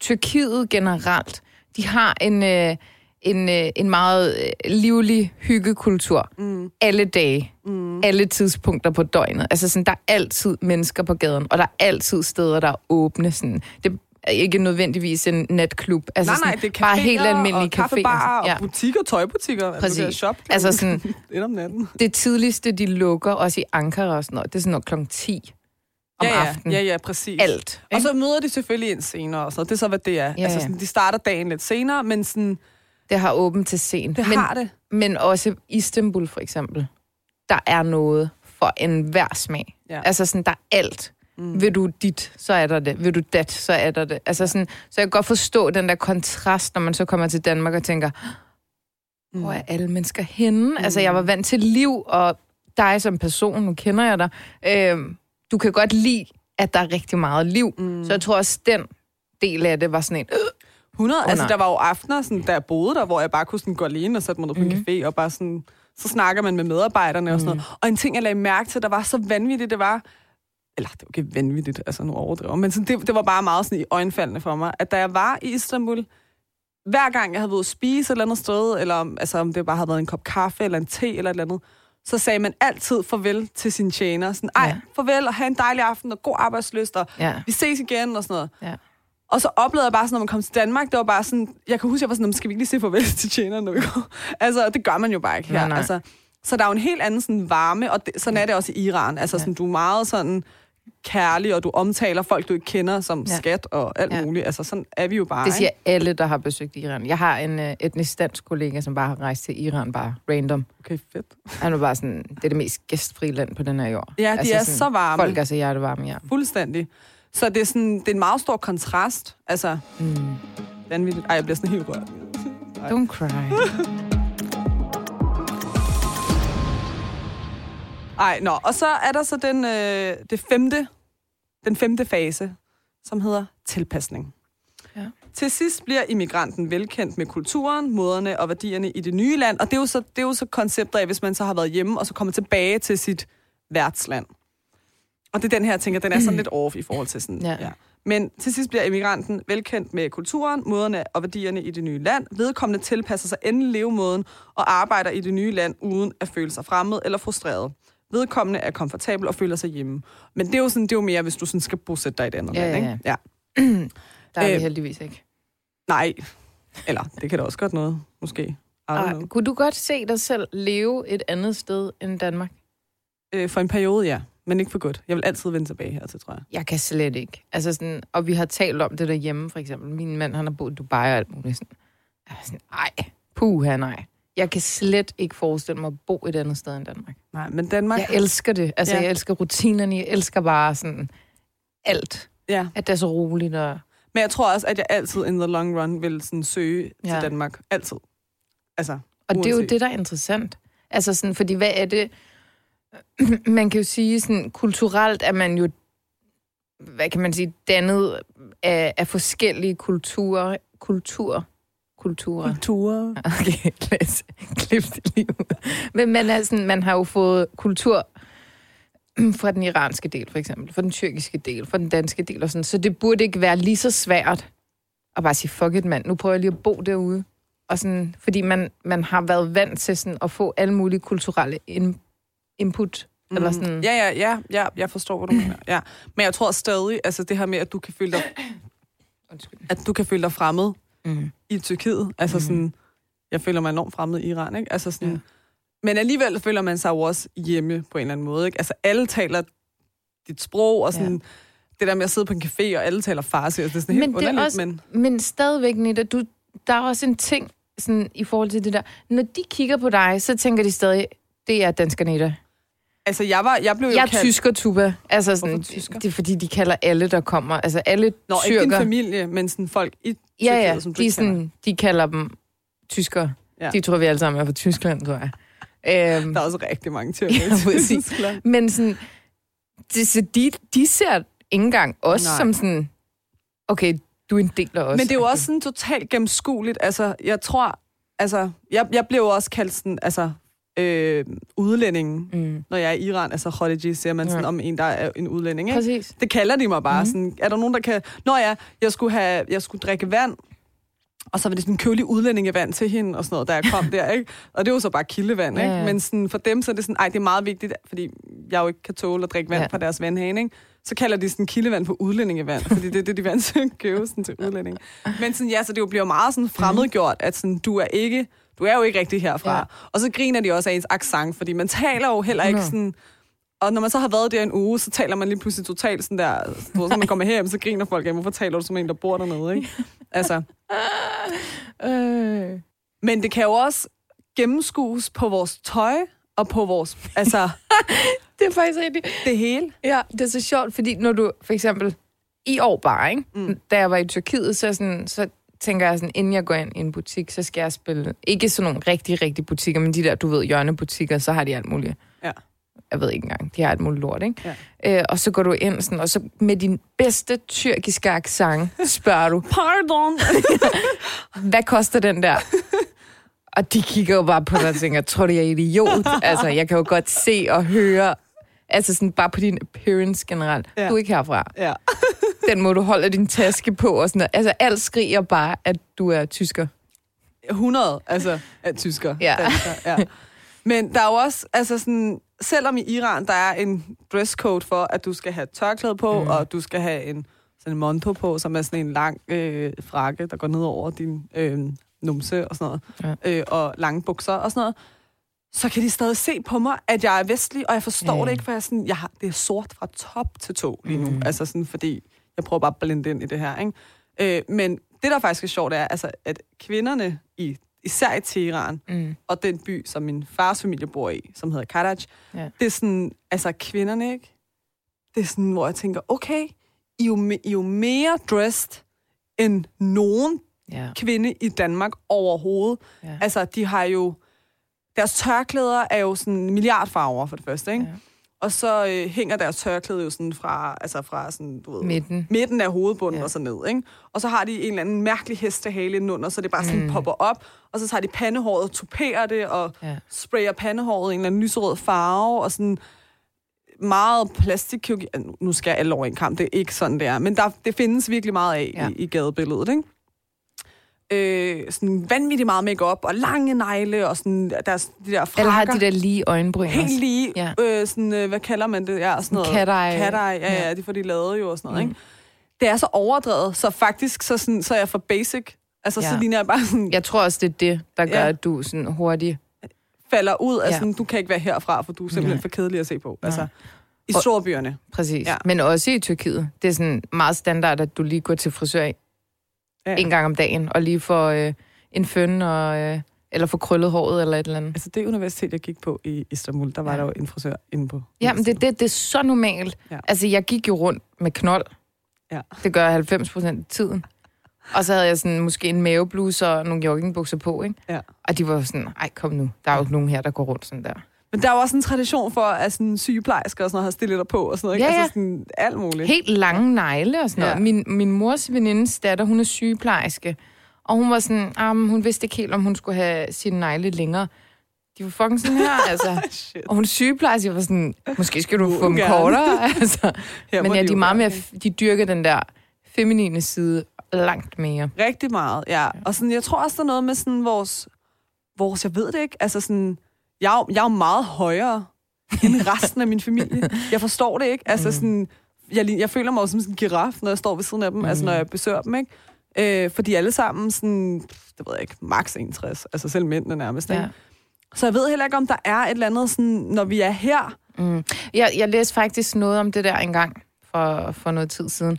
Tyrkiet generelt, de har en, øh, en, øh, en meget øh, livlig hyggekultur. Mm. Alle dage. Mm. Alle tidspunkter på døgnet. Altså sådan, der er altid mennesker på gaden, og der er altid steder, der er åbne. Sådan. Det ikke nødvendigvis en natklub. Altså Nej, nej, det er bare caféer helt almindelige og caféer. og butikker, tøjbutikker. Altså, Præcis. kan shoppe Altså sådan- lidt om natten. Det tidligste, de lukker, også i Ankara og sådan noget, det er sådan noget klokken 10 om ja, ja, aftenen. Ja, ja, præcis. Alt. Og ikke? så møder de selvfølgelig ind senere og sådan noget. Det er så, hvad det er. Ja, altså, ja. sådan, de starter dagen lidt senere, men sådan, Det har åbent til sent. det men, har det. men også Istanbul for eksempel. Der er noget for enhver smag. Ja. Altså sådan, der er alt. Mm. Vil du dit, så er der det. Vil du dat, så er der det. Altså sådan, så jeg kan godt forstå den der kontrast, når man så kommer til Danmark og tænker, hvor er alle mennesker henne? Mm. Altså, jeg var vant til liv, og dig som person, nu kender jeg dig, øh, du kan godt lide, at der er rigtig meget liv. Mm. Så jeg tror også, den del af det var sådan en... Øh, 100. Åh, altså, der var jo aftener, sådan, da jeg boede der, hvor jeg bare kunne sådan, gå alene og sætte mig ned på Mhm. en café, og bare sådan, så snakker man med medarbejderne og sådan noget. Og en ting, jeg lagde mærke til, der var så vanvittigt, det var, eller det var ikke vanvittigt, altså nu overdriver, men sådan, det, det var bare meget sådan i øjenfaldende for mig, at da jeg var i Istanbul, hver gang jeg havde været ude at spise et eller andet sted, eller om- altså, om det bare havde været en kop kaffe eller en te eller et eller andet, så sagde man altid farvel til sin tjener. Sådan, ej, Ja. farvel og have en dejlig aften og god arbejdsløst, og Ja. vi ses igen og sådan noget. Ja. Og så oplevede jeg bare sådan, når man kom til Danmark, det var bare sådan, jeg kan huske, jeg var sådan, "Nå, skal vi ikke lige sige farvel til tjeneren, når vi går? Altså, det gør man jo bare ikke her. Nej, nej. Altså, så der er jo en helt anden sådan varme, og det, sådan er det også i Iran. Altså, sådan, du er meget sådan kærlig, og du omtaler folk, du ikke kender som Ja. skat og alt Ja. muligt. Altså, sådan er vi jo bare, Det siger ikke? alle, der har besøgt Iran. Jeg har en uh, etnisk dansk kollega, som bare har rejst til Iran, bare random. Okay, fedt. Han var bare sådan, det er det mest gæstfri land på den her jord. Ja, de altså er sådan, så varme. Folk er så hjertevarme, ja. Fuldstændig. Så det er, sådan, det er en meget stor kontrast. Altså, Mm. vanvittigt. Ej, jeg bliver sådan helt rørt. Don't cry. Ej, nå. Og så er der så den, øh, det femte, den femte fase, som hedder tilpasning. Ja. Til sidst bliver immigranten velkendt med kulturen, moderne og værdierne i det nye land, og det er jo så, det er jo så koncepter af, hvis man så har været hjemme, og så kommer tilbage til sit værtsland. Og det er den her, jeg tænker, den er sådan lidt off i forhold til sådan, Ja. ja. Men til sidst bliver immigranten velkendt med kulturen, måderne og værdierne i det nye land. Vedkommende tilpasser sig endelig levemåden og arbejder i det nye land uden at føle sig fremmed eller frustreret. Vedkommende er komfortabel og føler sig hjemme. Men det er jo, sådan, det er jo mere, hvis du sådan skal bosætte dig i et andet Ja, land. ja, Ikke? ja. Der er vi Øh, heldigvis ikke. Nej. Eller, det kan da også godt noget, måske. Ej, kunne du godt se dig selv leve et andet sted end Danmark? Øh, for en periode, ja. Men ikke for godt. Jeg vil altid vende tilbage her til, tror jeg. Jeg kan slet ikke. Altså sådan, og vi har talt om det derhjemme, for eksempel. Min mand, han har boet i Dubai og alt muligt. Sådan. Jeg er sådan, ej, puha, nej. Jeg kan slet ikke forestille mig at bo et andet sted end Danmark. Nej, men Danmark... Jeg elsker det. Altså, Ja. jeg elsker rutinerne. Jeg elsker bare sådan alt. Ja. At det er så roligt. Og... Men jeg tror også, at jeg altid in the long run vil sådan søge ja. Til Danmark. Altid. Altså, Og det er jo uanset. det, der er interessant. Altså sådan, fordi hvad er det... Man kan jo sige sådan, kulturelt er man jo, hvad kan man sige, dannet af, af forskellige kulturer. Kultur. Kulturer. Kulturer. Okay, lad os klippe det lige ud. Men man, er sådan, man har jo fået kultur fra den iranske del, for eksempel, fra den tyrkiske del, fra den danske del og sådan. Så det burde ikke være lige så svært at bare sige, fuck it, mand, nu prøver jeg lige at bo derude. Og sådan, fordi man, man har været vant til sådan at få alle mulige kulturelle in, input. Mm. Eller sådan. Ja, ja, ja, ja, jeg forstår, hvad du mener. Ja. Men jeg tror stadig, altså det her med, at du kan føle dig, Undskyld. at du kan føle dig fremmed Mm. i Tyrkiet. Altså Mhm. sådan, jeg føler mig enormt fremmed i Iran, ikke? Altså sådan, Ja. Men alligevel føler man sig jo også hjemme på en eller anden måde, ikke? Altså alle taler dit sprog, og sådan, ja. det der med at sidde på en café, og alle taler farsi, altså, det er sådan helt Men er underligt, også- men... Men stadigvæk, Nita, du, der er også en ting sådan, i forhold til det der. Når de kigger på dig, så tænker de stadig, det er dansker Nita. Altså, jeg, var, jeg blev jo Jeg er kaldt... tysker, Tuba. Altså sådan, tysker? det er fordi, de kalder alle, der kommer. Altså alle Nå, ikke din tyrker. familie, men sådan folk i ja, ja, som du de, ikke kender. sådan, de kalder dem tyskere. Ja. De tror vi alle sammen er fra Tyskland, tror jeg. Øhm, Der er også rigtig mange tyrker Ja, i. Tyskland. men sådan, det, så de, de ser ikke engang os Nej. som sådan, okay, du er en del af os. Men det er jo også sådan totalt gennemskueligt. Altså, jeg tror... Altså, jeg, jeg blev jo også kaldt sådan, altså, øh, udlændingen, Mm. når jeg er i Iran. Altså, Khodiji siger man sådan Ja. om en, der er en udlænding, ikke? Præcis. Det kalder de mig bare. Mhm. Mm. Sådan, er der nogen, der kan... Nå ja, jeg skulle, have, jeg skulle drikke vand, Og så var det sådan kølig udlændingevand til hende og sådan noget, da jeg kom der, ikke? Og det var så bare kildevand, ikke? Ja, ja. Men sådan, for dem så er det sådan, ej, det er meget vigtigt, fordi jeg jo ikke kan tåle at drikke vand Ja. ja. fra deres vandhane, ikke? Så kalder de sådan kildevand for udlændingevand, fordi det er det, de vant til at købe sådan til udlænding. Men sådan, ja, så det jo bliver meget sådan fremmedgjort, at sådan, du er ikke, du er jo ikke rigtig herfra. Ja. Og så griner de også af ens accent, fordi man taler jo heller ikke 100. sådan... Og når man så har været der en uge, så taler man lige pludselig totalt sådan der... Ved, så man kommer hjem, så griner folk af, hvorfor taler du som en, der bor dernede, ikke? Altså, Øh. men det kan jo også gennemskues på vores tøj og på vores... Altså, Det er faktisk rigtigt. det hele. Ja, det er så sjovt, fordi når du for eksempel i år bare, ikke? Mm. da jeg var i Tyrkiet, så, sådan, så tænker jeg sådan, inden jeg går ind i en butik, så skal jeg spille, ikke sådan nogle rigtig, rigtig butikker, men de der, du ved, hjørnebutikker, så har de alt muligt. Ja. Jeg ved ikke engang, de har alt muligt lort, ikke? Ja. Øh, og så går du ind sådan, og så med din bedste tyrkiske accent spørger du, Pardon. hvad koster den der? Og de kigger jo bare på dig og tænker, tror du, jeg er idiot? Altså, jeg kan jo godt se og høre, altså sådan bare på din appearance generelt. Ja. Du er ikke herfra. Ja. Den må du holde din taske på og sådan noget. Altså, alt skriger bare, at du er tysker. 100, altså, af tysker. Ja. Dansker, ja. Men der er jo også, altså sådan, selvom i Iran, der er en dresscode for, at du skal have tørklæde på, mm. og du skal have en sådan en monto på, som er sådan en lang øh, frakke, der går ned over din øh, numse og sådan noget, ja. øh, og lange bukser og sådan noget, så kan de stadig se på mig, at jeg er vestlig, og jeg forstår ja. det ikke, for jeg er sådan, jeg har, det er sort fra top til to lige nu. Mm. Altså sådan, fordi jeg prøver bare at blende ind i det her, ikke? Øh, men det, der faktisk er sjovt, er, altså, at kvinderne, i, især i Teheran, Mm. og den by, som min fars familie bor i, som hedder Karaj, Ja. det er sådan, altså kvinderne, ikke? Det er sådan, hvor jeg tænker, okay, I er jo, I er jo mere dressed end nogen Ja. kvinde i Danmark overhovedet. Ja. Altså, de har jo... Deres tørklæder er jo sådan milliardfarver for det første, ikke? Ja. Og så øh, hænger deres tørklæde jo sådan fra, altså fra sådan, du ved, Midten. midten af hovedbunden Ja. og så ned, ikke? Og så har de en eller anden mærkelig hestehale indenunder, så det bare sådan mm. popper op, og så tager de pandehåret, tuperer det, og Ja. sprayer pandehåret i en eller anden lyserød farve, og sådan meget plastikkirurgi. Nu- skal jeg alle over en kamp, det er ikke sådan, det er. Men der, det findes virkelig meget af ja. i, i gadebilledet, ikke? Øh, sådan vanvittigt meget makeup og lange negle, og sådan deres, de der frakker. Eller har de der lige øjenbryn? Helt lige, Ja. øh, sådan, øh, hvad kalder man det? Ja, sådan noget. cat-eye. Cat-eye, ja, Ja. ja, de får de lavet jo og sådan noget, Mm. ikke? Det er så overdrevet, så faktisk så, sådan, så er jeg for basic. Altså, ja. Så ligner jeg bare sådan, Jeg tror også, det er det, der gør, Ja. at du sådan hurtigt... falder ud af Ja. sådan, du kan ikke være herfra, for du er simpelthen Nej. for kedelig at se på. Nej. Altså, i storbyerne. Præcis. Ja. Men også i Tyrkiet. Det er sådan meget standard, at du lige går til frisør Ja. en gang om dagen, og lige får øh, en føn, og, øh, eller får krøllet håret, eller et eller andet. Altså det universitet, jeg gik på i Istanbul, der var Ja. der jo en frisør inde på. Ja, men det, det, det er så normalt. Ja. Altså, jeg gik jo rundt med knold. Ja. Det gør jeg 90 procent af tiden. Og så havde jeg sådan måske en mavebluse og nogle joggingbukser på, ikke? Ja. Og de var sådan, ej, kom nu. Der er jo ikke nogen her, der går rundt sådan der. Men der er jo også en tradition for, at sådan sygeplejersker og sådan noget har stillet på og sådan noget. Ikke? Ja, ja. Altså sådan alt muligt. Helt lange negle og sådan noget. Ja. Min, min mors venindes datter, hun er sygeplejerske. Og hun var sådan, um, hun vidste ikke helt, om hun skulle have sine negle længere. De var fucking sådan her, altså. Og hun er sygeplejerske, jeg var sådan, måske skal du få dem kortere, altså. Her Men ja, de jo er meget mere, de dyrker den der feminine side langt mere. Rigtig meget, ja. Og sådan, jeg tror også, der er noget med sådan vores, vores jeg ved det ikke, altså sådan, jeg, er jeg er jo meget højere end resten af min familie. Jeg forstår det ikke. Altså sådan, jeg, jeg føler mig jo som sådan en giraf, når jeg står ved siden af dem, mm. altså når jeg besøger dem, ikke? Øh, fordi alle sammen sådan, det ved jeg ikke, max 61, altså selv mændene nærmest, ikke? Ja. Så jeg ved heller ikke, om der er et eller andet sådan, når vi er her, Mm. Jeg, jeg læste faktisk noget om det der engang for, for noget tid siden.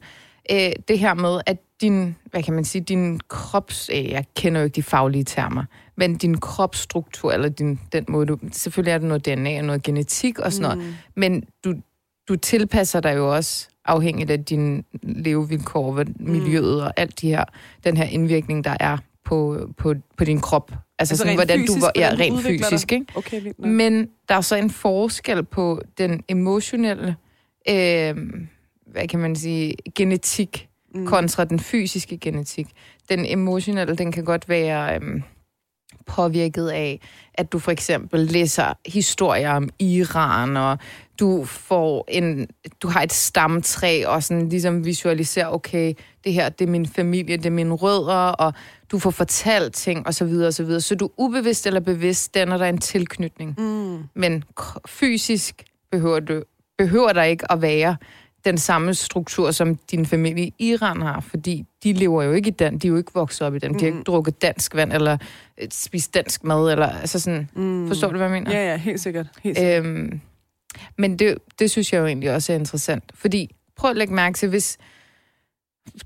Øh, det her med, at din, hvad kan man sige, din krops, øh, jeg kender jo ikke de faglige termer, men din kropsstruktur, eller din, den måde du, selvfølgelig er der noget DNA og noget genetik og sådan noget, men du, du tilpasser dig jo også afhængigt af dine levevilkår, hvad- miljøet og alt de her, den her indvirkning, der er på, på, på din krop. Altså, altså sådan, rent hvordan fysisk, du, var- ja, rent udvikler dig. fysisk, ikke? Okay, vildt. Men der er så en forskel på den emotionelle, øh, hvad kan man sige, genetik Mm. kontra den fysiske genetik. Den emotionelle, den kan godt være, øh, påvirket af, at du for eksempel læser historier om Iran, og du får en, du har et stamtræ, og sådan ligesom visualiserer, okay, det her, det er min familie, det er mine rødder, og du får fortalt ting, og så videre, og så videre. Så du ubevidst eller bevidst danner der en tilknytning. Mm. Men fysisk behøver, du, behøver der ikke at være den samme struktur, som din familie i Iran har, fordi de lever jo ikke i den, de er jo ikke vokset op i den, de har ikke drukket dansk vand, eller øh, spist dansk mad, eller altså sådan, Mm. forstår du, hvad jeg mener? Ja, ja, helt sikkert. Helt sikkert. Øhm, men det, det synes jeg jo egentlig også er interessant, fordi prøv at lægge mærke til, hvis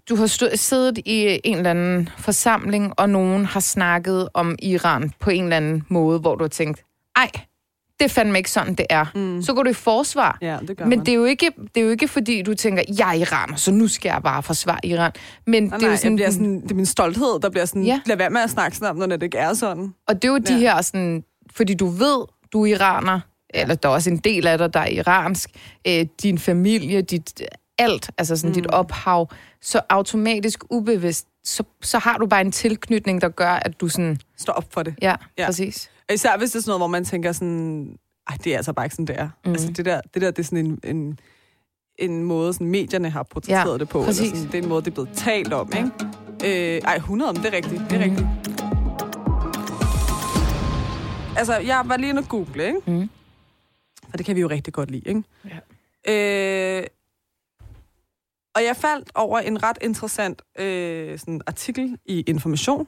du har stået, siddet i en eller anden forsamling, og nogen har snakket om Iran på en eller anden måde, hvor du har tænkt, ej, det er fandme ikke sådan, det er. Mm. Så går du i forsvar. Ja, det gør Men man. det er, jo ikke, det er jo ikke, fordi du tænker, jeg er iraner, så nu skal jeg bare forsvare Iran. Men Nej, det er jo nej, sådan, jeg bliver sådan, det er min stolthed, der bliver sådan, Ja. lad være med at snakke sådan om, når det ikke er sådan. Og det er jo de Ja. her sådan, fordi du ved, du er iraner, eller der er også en del af dig, der er iransk, øh, din familie, dit alt, altså sådan mm. dit ophav, så automatisk ubevidst, så, så har du bare en tilknytning, der gør, at du sådan, Stå op for det. ja. Ja. præcis. Især hvis det er sådan noget, hvor man tænker sådan, ej, det er altså bare ikke sådan, det er. Mm. Altså det der, det der, det er sådan en, en, en måde, sådan medierne har portrætteret Ja, det på. præcis. Eller sådan, det er en måde, det er blevet talt om, ikke? Øh, ej, 100 om, det er rigtigt, det er rigtigt. Altså, jeg var lige inde og google, ikke? Mm. For det kan vi jo rigtig godt lide, ikke? Ja. Øh, og jeg faldt over en ret interessant øh, sådan artikel i Information,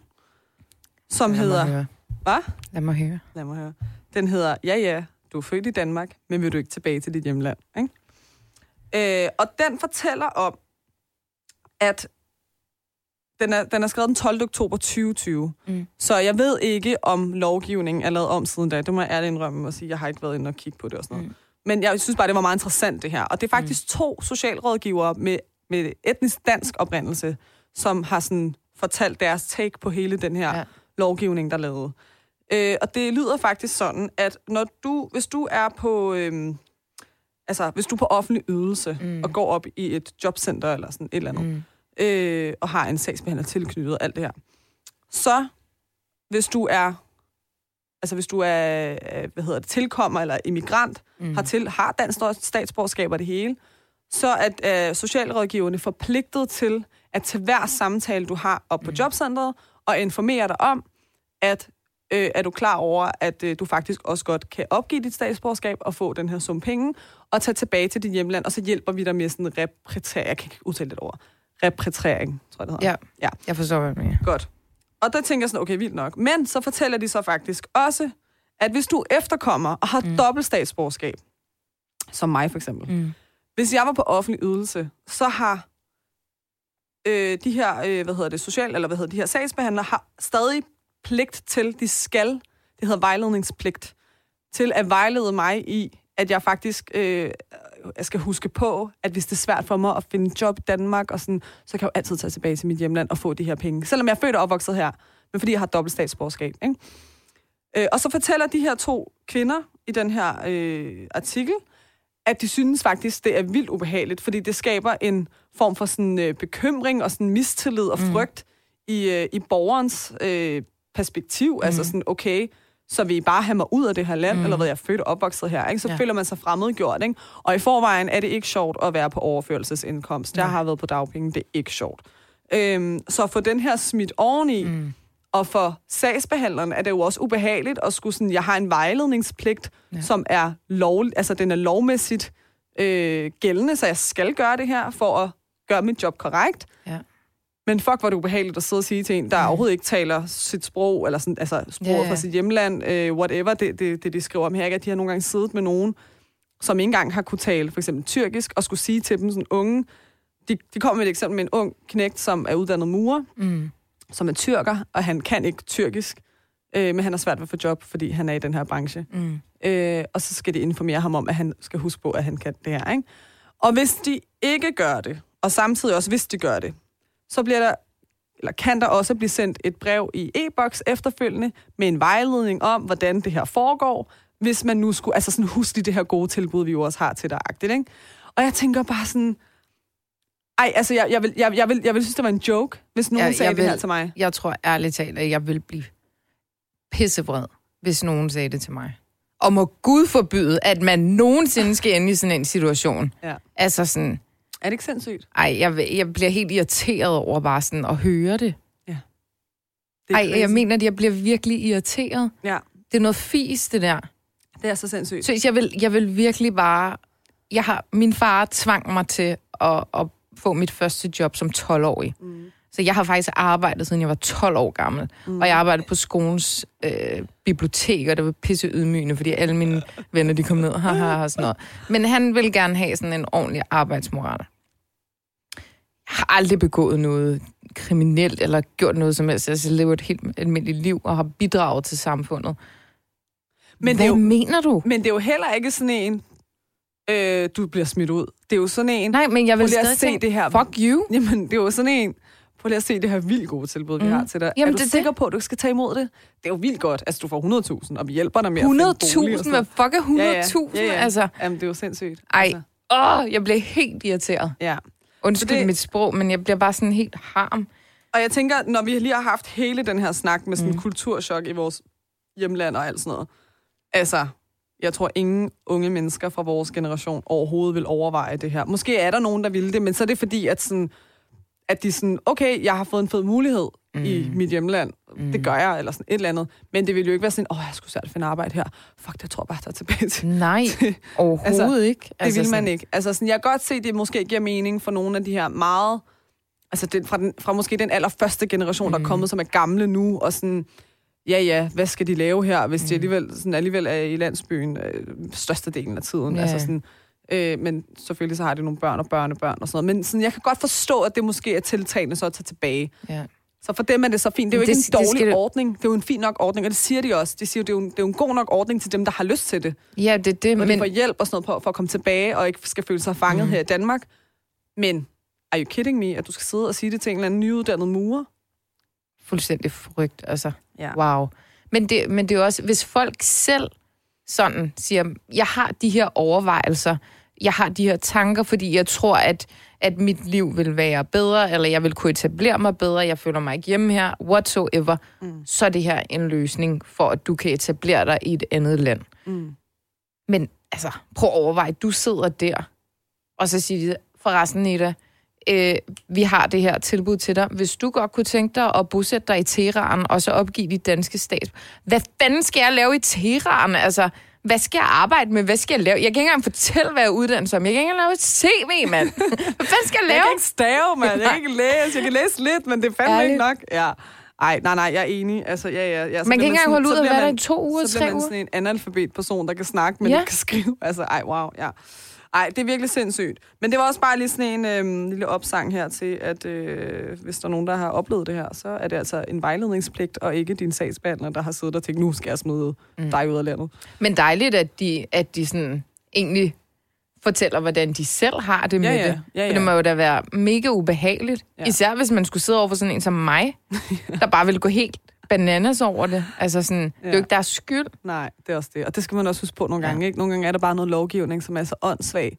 som hedder... Hvad? Lad mig høre. Lad mig høre. Den hedder, ja ja, du er født i Danmark, men vil du ikke tilbage til dit hjemland? Ikke? Øh, og den fortæller om, at den er, den er skrevet den 12. oktober 2020. Mm. Så jeg ved ikke, om lovgivningen er lavet om siden da. Det må jeg ærligt indrømme og sige. Jeg har ikke været inde og kigge på det og sådan noget. Mm. Men jeg synes bare, det var meget interessant det her. Og det er faktisk mm. to socialrådgivere med, med etnisk dansk oprindelse, som har sådan fortalt deres take på hele den her ja. lovgivning, der er lavet. Øh, og det lyder faktisk sådan, at når du, hvis du er på, øhm, altså hvis du er på offentlig ydelse Mm. mm. og går op i et jobcenter eller sådan et eller andet, Mm. øh, og har en sagsbehandler tilknyttet og alt det her, så hvis du er, altså hvis du er, øh, hvad hedder det, tilkommer eller immigrant, Mm. mm. har, til, har dansk statsborgerskab og det hele, så er øh, socialrådgiverne forpligtet til, at til hver samtale, du har op på jobcentret, og informere dig om, at øh, er du klar over, at øh, du faktisk også godt kan opgive dit statsborgerskab og få den her sum penge, og tage tilbage til dit hjemland, og så hjælper vi dig med sådan en repatriering. Jeg kan ikke udtale det ord. Repatriering, tror jeg, det hedder. Ja, Ja. jeg forstår, hvad du mener. Godt. Og der tænker jeg sådan, okay, vildt nok. Men så fortæller de så faktisk også, at hvis du efterkommer og har mm. dobbelt statsborgerskab, som mig for eksempel, Mm. hvis jeg var på offentlig ydelse, så har øh, de her, øh, hvad hedder det, social, eller hvad hedder de her sagsbehandlere, har stadig pligt til, de skal, det hedder vejledningspligt, til at vejlede mig i, at jeg faktisk øh, jeg skal huske på, at hvis det er svært for mig at finde job i Danmark, og sådan, så kan jeg jo altid tage tilbage til mit hjemland og få de her penge. Selvom jeg er født og opvokset her, men fordi jeg har dobbelt statsborgerskab. Ikke? Øh, og så fortæller de her to kvinder i den her øh, artikel, at de synes faktisk, det er vildt ubehageligt, fordi det skaber en form for sådan øh, bekymring og sådan mistillid og frygt mm. i, øh, i borgerens øh, perspektiv. Mm. Altså sådan, okay, så vil I bare have mig ud af det her land, mm. eller hvad jeg er født og opvokset her, ikke? så Ja. ja. føler man sig fremmedgjort. Ikke? Og i forvejen er det ikke sjovt at være på overførelsesindkomst. Jeg har været på dagpenge, det er ikke sjovt. Øhm, så få den her smidt oveni, mm. og for sagsbehandleren er det jo også ubehageligt at skulle sådan, jeg har en vejledningspligt, ja. som er lov, altså den er lovmæssigt øh, gældende, så jeg skal gøre det her for at gøre mit job korrekt. Ja. Men fuck, hvor det ubehageligt at sidde og sige til en, der mm. overhovedet ikke taler sit sprog, eller sådan, altså sproget ja. fra sit hjemland, øh, whatever, det, det, det, de skriver om her, ikke? at de har nogle gange siddet med nogen, som ikke engang har kunne tale for eksempel tyrkisk, og skulle sige til dem sådan unge, de, de kommer med et eksempel med en ung knægt, som er uddannet murer, Mm. som er tyrker, og han kan ikke tyrkisk, øh, men han har svært ved at få job, fordi han er i den her branche. Mm. Øh, og så skal de informere ham om, at han skal huske på, at han kan det her. Ikke? Og hvis de ikke gør det, og samtidig også hvis de gør det, så bliver der, eller kan der også blive sendt et brev i e-boks efterfølgende med en vejledning om, hvordan det her foregår, hvis man nu skulle, altså sådan husk lige det her gode tilbud, vi jo også har til dig, agtigt, ikke? Og jeg tænker bare sådan, ej, altså jeg, jeg, vil, jeg, jeg, vil, jeg vil synes, det var en joke, hvis nogen ja, sagde jeg det vil- her til mig. Jeg tror ærligt talt, at jeg vil blive pissevred, hvis nogen sagde det til mig. Og må Gud forbyde, at man nogensinde skal ende i sådan en situation. Ja. Altså sådan, Er det ikke sindssygt? ej, jeg, jeg bliver helt irriteret over bare sådan at høre det. Det er Ej, jeg mener, at jeg bliver virkelig irriteret. Ja, Det er noget fis, det der. det er så sindssygt. Så jeg vil, jeg vil virkelig bare... Jeg har, min far tvang mig til at, at få mit første job som 12-årig. Mm. Så jeg har faktisk arbejdet, siden jeg var 12 år gammel. Mm. Og jeg arbejdede på skolens øh, bibliotek, og det var pisse ydmygende, fordi alle mine venner, de kom ned og haha, og sådan noget. Men han ville gerne have sådan en ordentlig arbejdsmoral. Jeg har aldrig begået noget kriminelt, eller gjort noget som helst. Altså, jeg lever et helt almindeligt liv, og har bidraget til samfundet. Men Hvad det, er jo, mener du? men det er jo heller ikke sådan en, øh, du bliver smidt ud. Det er jo sådan en, Nej, men jeg vil stadig se tænke, det her. fuck you. jamen det er jo sådan en, prøv lige at se det her vildt gode tilbud, vi Mm. har til dig. Jamen, er du det er sikker på, at du skal tage imod det? Det er jo vildt godt. Altså, du får 100.000, og vi hjælper dig med at finde bolig og 100.000? sådan Hvad fuck er 100.000? Ja, ja. Ja, ja. Altså, Jamen, det er jo sindssygt. ej, Altså, åh, jeg bliver helt irriteret. ja. Undskyld det- det... mit sprog, men jeg bliver bare sådan helt harm. Og jeg tænker, når vi lige har haft hele den her snak med sådan mm. kulturschok i vores hjemland og alt sådan noget. Altså, jeg tror ingen unge mennesker fra vores generation overhovedet vil overveje det her. Måske er der nogen, der vil det, men så er det fordi, at, sådan, at de sådan, okay, jeg har fået en fed mulighed mm. i mit hjemland. Mm. Det gør jeg, eller sådan et eller andet. Men det ville jo ikke være sådan, åh, oh, jeg skulle svært finde arbejde her. Fuck, det tror jeg bare, jeg tager tilbage til. Nej, overhovedet Altså, ikke. Det altså, vil man ikke. Altså, sådan, jeg kan godt se, at det måske giver mening for nogle af de her meget... Altså, den, fra, den, fra måske den allerførste generation, mm. der er kommet, som er gamle nu, og sådan... Ja, ja, hvad skal de lave her, hvis de alligevel, sådan, alligevel er i landsbyen øh, størstedelen af tiden? Ja. Altså sådan, øh, men selvfølgelig så har de nogle børn og børnebørn og sådan noget. Men sådan, jeg kan godt forstå, at det måske er tiltagende så at tage tilbage. Ja. Så for dem er det så fint. Det er jo Men ikke det- en det dårlig det- ordning. Det er jo en fin nok ordning, og det siger de også. De siger det er jo, en, det er jo en god nok ordning til dem, der har lyst til det. ja, det er det, Hvor men... de får hjælp og sådan noget på, for at komme tilbage, og ikke skal føle sig fanget mm. her i Danmark. Men, are you kidding me, at du skal sidde og sige det til en eller anden nyuddannet murer? fuldstændig frygt, altså. Ja. Wow. Men det, men det er jo også, hvis folk selv sådan siger, jeg har de her overvejelser, jeg har de her tanker, fordi jeg tror, at, at mit liv vil være bedre, eller jeg vil kunne etablere mig bedre, jeg føler mig ikke hjemme her, whatsoever, mm. så er det her en løsning for, at du kan etablere dig i et andet land. Mm. Men altså, prøv at overveje, du sidder der, og så siger de, forresten Nita, øh, vi har det her tilbud til dig. Hvis du godt kunne tænke dig at bosætte dig i Teheran, og så opgive dit danske stat. Hvad fanden skal jeg lave i Teheran? Altså, hvad skal jeg arbejde med? Hvad skal jeg lave? Jeg kan ikke engang fortælle, hvad jeg er uddannet som. Jeg kan ikke engang lave et CV, mand. Hvad skal jeg Jeg lave? kan ikke stave, mand. Jeg kan ikke læse. Jeg kan læse lidt, men det er fandme Ærligt. ikke nok. Ja. Ej, nej, nej, jeg er enig. Altså, ja, ja, ja. Så Man kan ikke engang holde ud at være der i to uger, Så bliver tre man uger. sådan en analfabet person, der kan snakke, men Ja. ikke kan skrive. Altså, ej, wow, ja. Ej, det er virkelig sindssygt. Men det var også bare lige sådan en øhm, lille opsang her til, at øh, hvis der er nogen, der har oplevet det her, så er det altså en vejledningspligt, og ikke din sagsbehandler, der har siddet og tænkt, nu skal jeg smide mm. dig ud af landet. Men dejligt, at de, at de sådan egentlig fortæller, hvordan de selv har det med Ja, ja. det. Ja, For ja. det må jo da være mega ubehageligt. Ja. Især hvis man skulle sidde over for sådan en som mig, der bare ville gå helt bananas over det. Altså sådan, ja. det er jo Ja. ikke deres skyld. Nej, det er også det. Og det skal man også huske på nogle Ja. gange. Ikke? Nogle gange er der bare noget lovgivning, som er så åndssvag.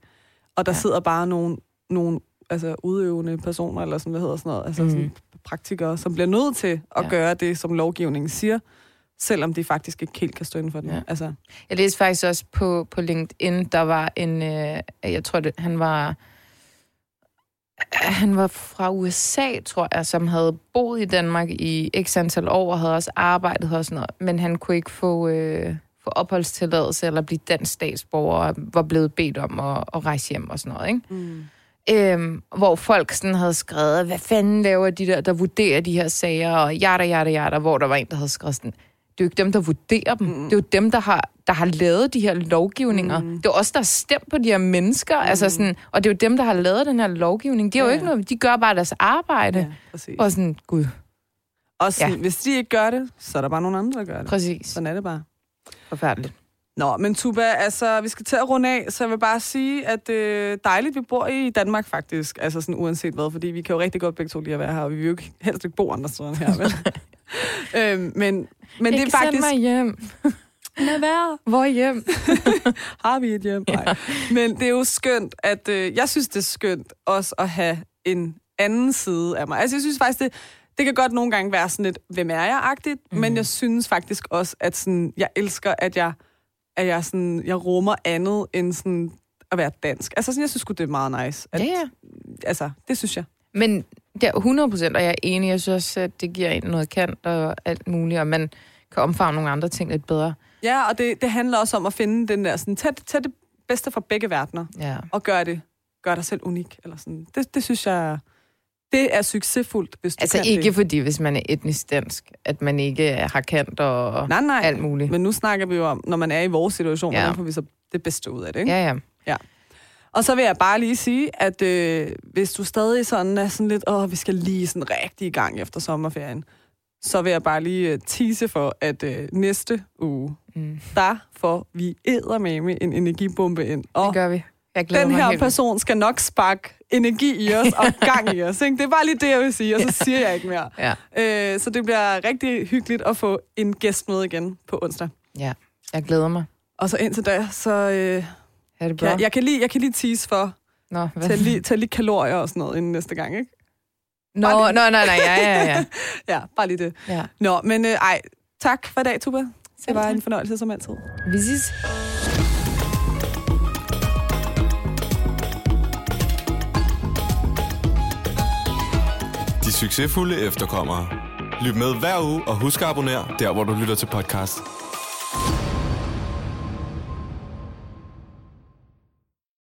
Og der ja. Ja. sidder bare nogle, nogle altså, udøvende personer, eller sådan, hvad hedder sådan noget, altså mm. Mhm. sådan, praktikere, som bliver nødt til at ja. Ja. gøre det, som lovgivningen siger, selvom de faktisk ikke helt kan stå inden for det. Ja. Ja. Altså, Jeg læste faktisk også på, på LinkedIn, der var en, øh, jeg tror det, han var, han var fra USA, tror jeg, som havde boet i Danmark i x antal år, og havde også arbejdet her og sådan noget, men han kunne ikke få, øh, få opholdstilladelse eller blive dansk statsborger, og var blevet bedt om at, at rejse hjem og sådan noget, ikke? mm. Øhm, hvor folk sådan havde skrevet, hvad fanden laver de der, der vurderer de her sager, og jada, jada, jada, hvor der var en, der havde skrevet sådan, det er jo ikke dem, der vurderer dem. Mm. Det er jo dem, der har, der har lavet de her lovgivninger. Mm. Det er også der har stemt på de her mennesker. Mm. Altså sådan, og det er jo dem, der har lavet den her lovgivning. De, er Ja, jo ikke noget, de gør bare deres arbejde. ja, præcis. Og sådan, gud, Og sådan, ja. Hvis de ikke gør det, så er der bare nogle andre, der gør det. præcis. Sådan er det bare. Forfærdeligt. Nå, men Tuba, altså, vi skal til at runde af, så jeg vil bare sige, at øh, dejligt, vi bor i Danmark faktisk, altså sådan uanset hvad, fordi vi kan jo rigtig godt begge to lide at være her, og vi vil jo ikke, helst ikke bo andre steder her, vel? øhm, men, men det er faktisk... mig hjem. Lad være. Hvor hjem? Har vi et hjem? Nej. Men det er jo skønt, at... Øh, jeg synes, det er skønt også at have en anden side af mig. Altså, jeg synes faktisk, det, det kan godt nogle gange være sådan lidt, hvem er jeg-agtigt, mm. men jeg synes faktisk også, at sådan, jeg elsker, at jeg, at jeg, sådan, jeg rummer andet end sådan at være dansk. Altså, sådan, jeg synes det er meget nice. At, Ja, ja. Altså, det synes jeg. Men er 100 procent, og jeg er enig. Jeg synes også, at det giver en noget kant og alt muligt, og man kan omfavne nogle andre ting lidt bedre. Ja, og det, det handler også om at finde den der, sådan, tag, tag det bedste fra begge verdener, Ja. og gør det, gør dig selv unik. Eller sådan. Det, det synes jeg, det er succesfuldt, hvis du Altså kan ikke det. fordi, hvis man er etnisk dansk, at man ikke har kant og Nej, nej. alt muligt. Men nu snakker vi jo om, når man er i vores situation, Ja. hvordan får vi så det bedste ud af det, ikke? Ja, ja. Og så vil jeg bare lige sige, at øh, hvis du stadig sådan er sådan lidt, åh, vi skal lige sådan rigtig i gang efter sommerferien, så vil jeg bare lige øh, tease for, at øh, næste uge, Mm. der får vi eddermame en energibombe ind. Det Og gør vi. Jeg den her helt person skal nok sparke energi i os og gang i os. Ikke? Det er bare lige det, jeg vil sige, og så siger jeg ikke mere. Ja. Øh, så det bliver rigtig hyggeligt at få en gæst med igen på onsdag. Ja, jeg glæder mig. Og så indtil da, så øh, Er det bra? kan jeg, jeg, kan lige, jeg kan lige tease for, Nå, hvad? tæl lige, tæl lige kalorier og sådan noget inden næste gang, ikke? Nå, nå, nej, nej, ja, ja, ja. Ja, bare lige det. ja. Nå, men øh, ej, tak for i dag, Tuba. Det var en fornøjelse som altid. Vi ses. De succesfulde efterkommere. Lyt med hver uge og husk at abonnere der, hvor du lytter til podcast.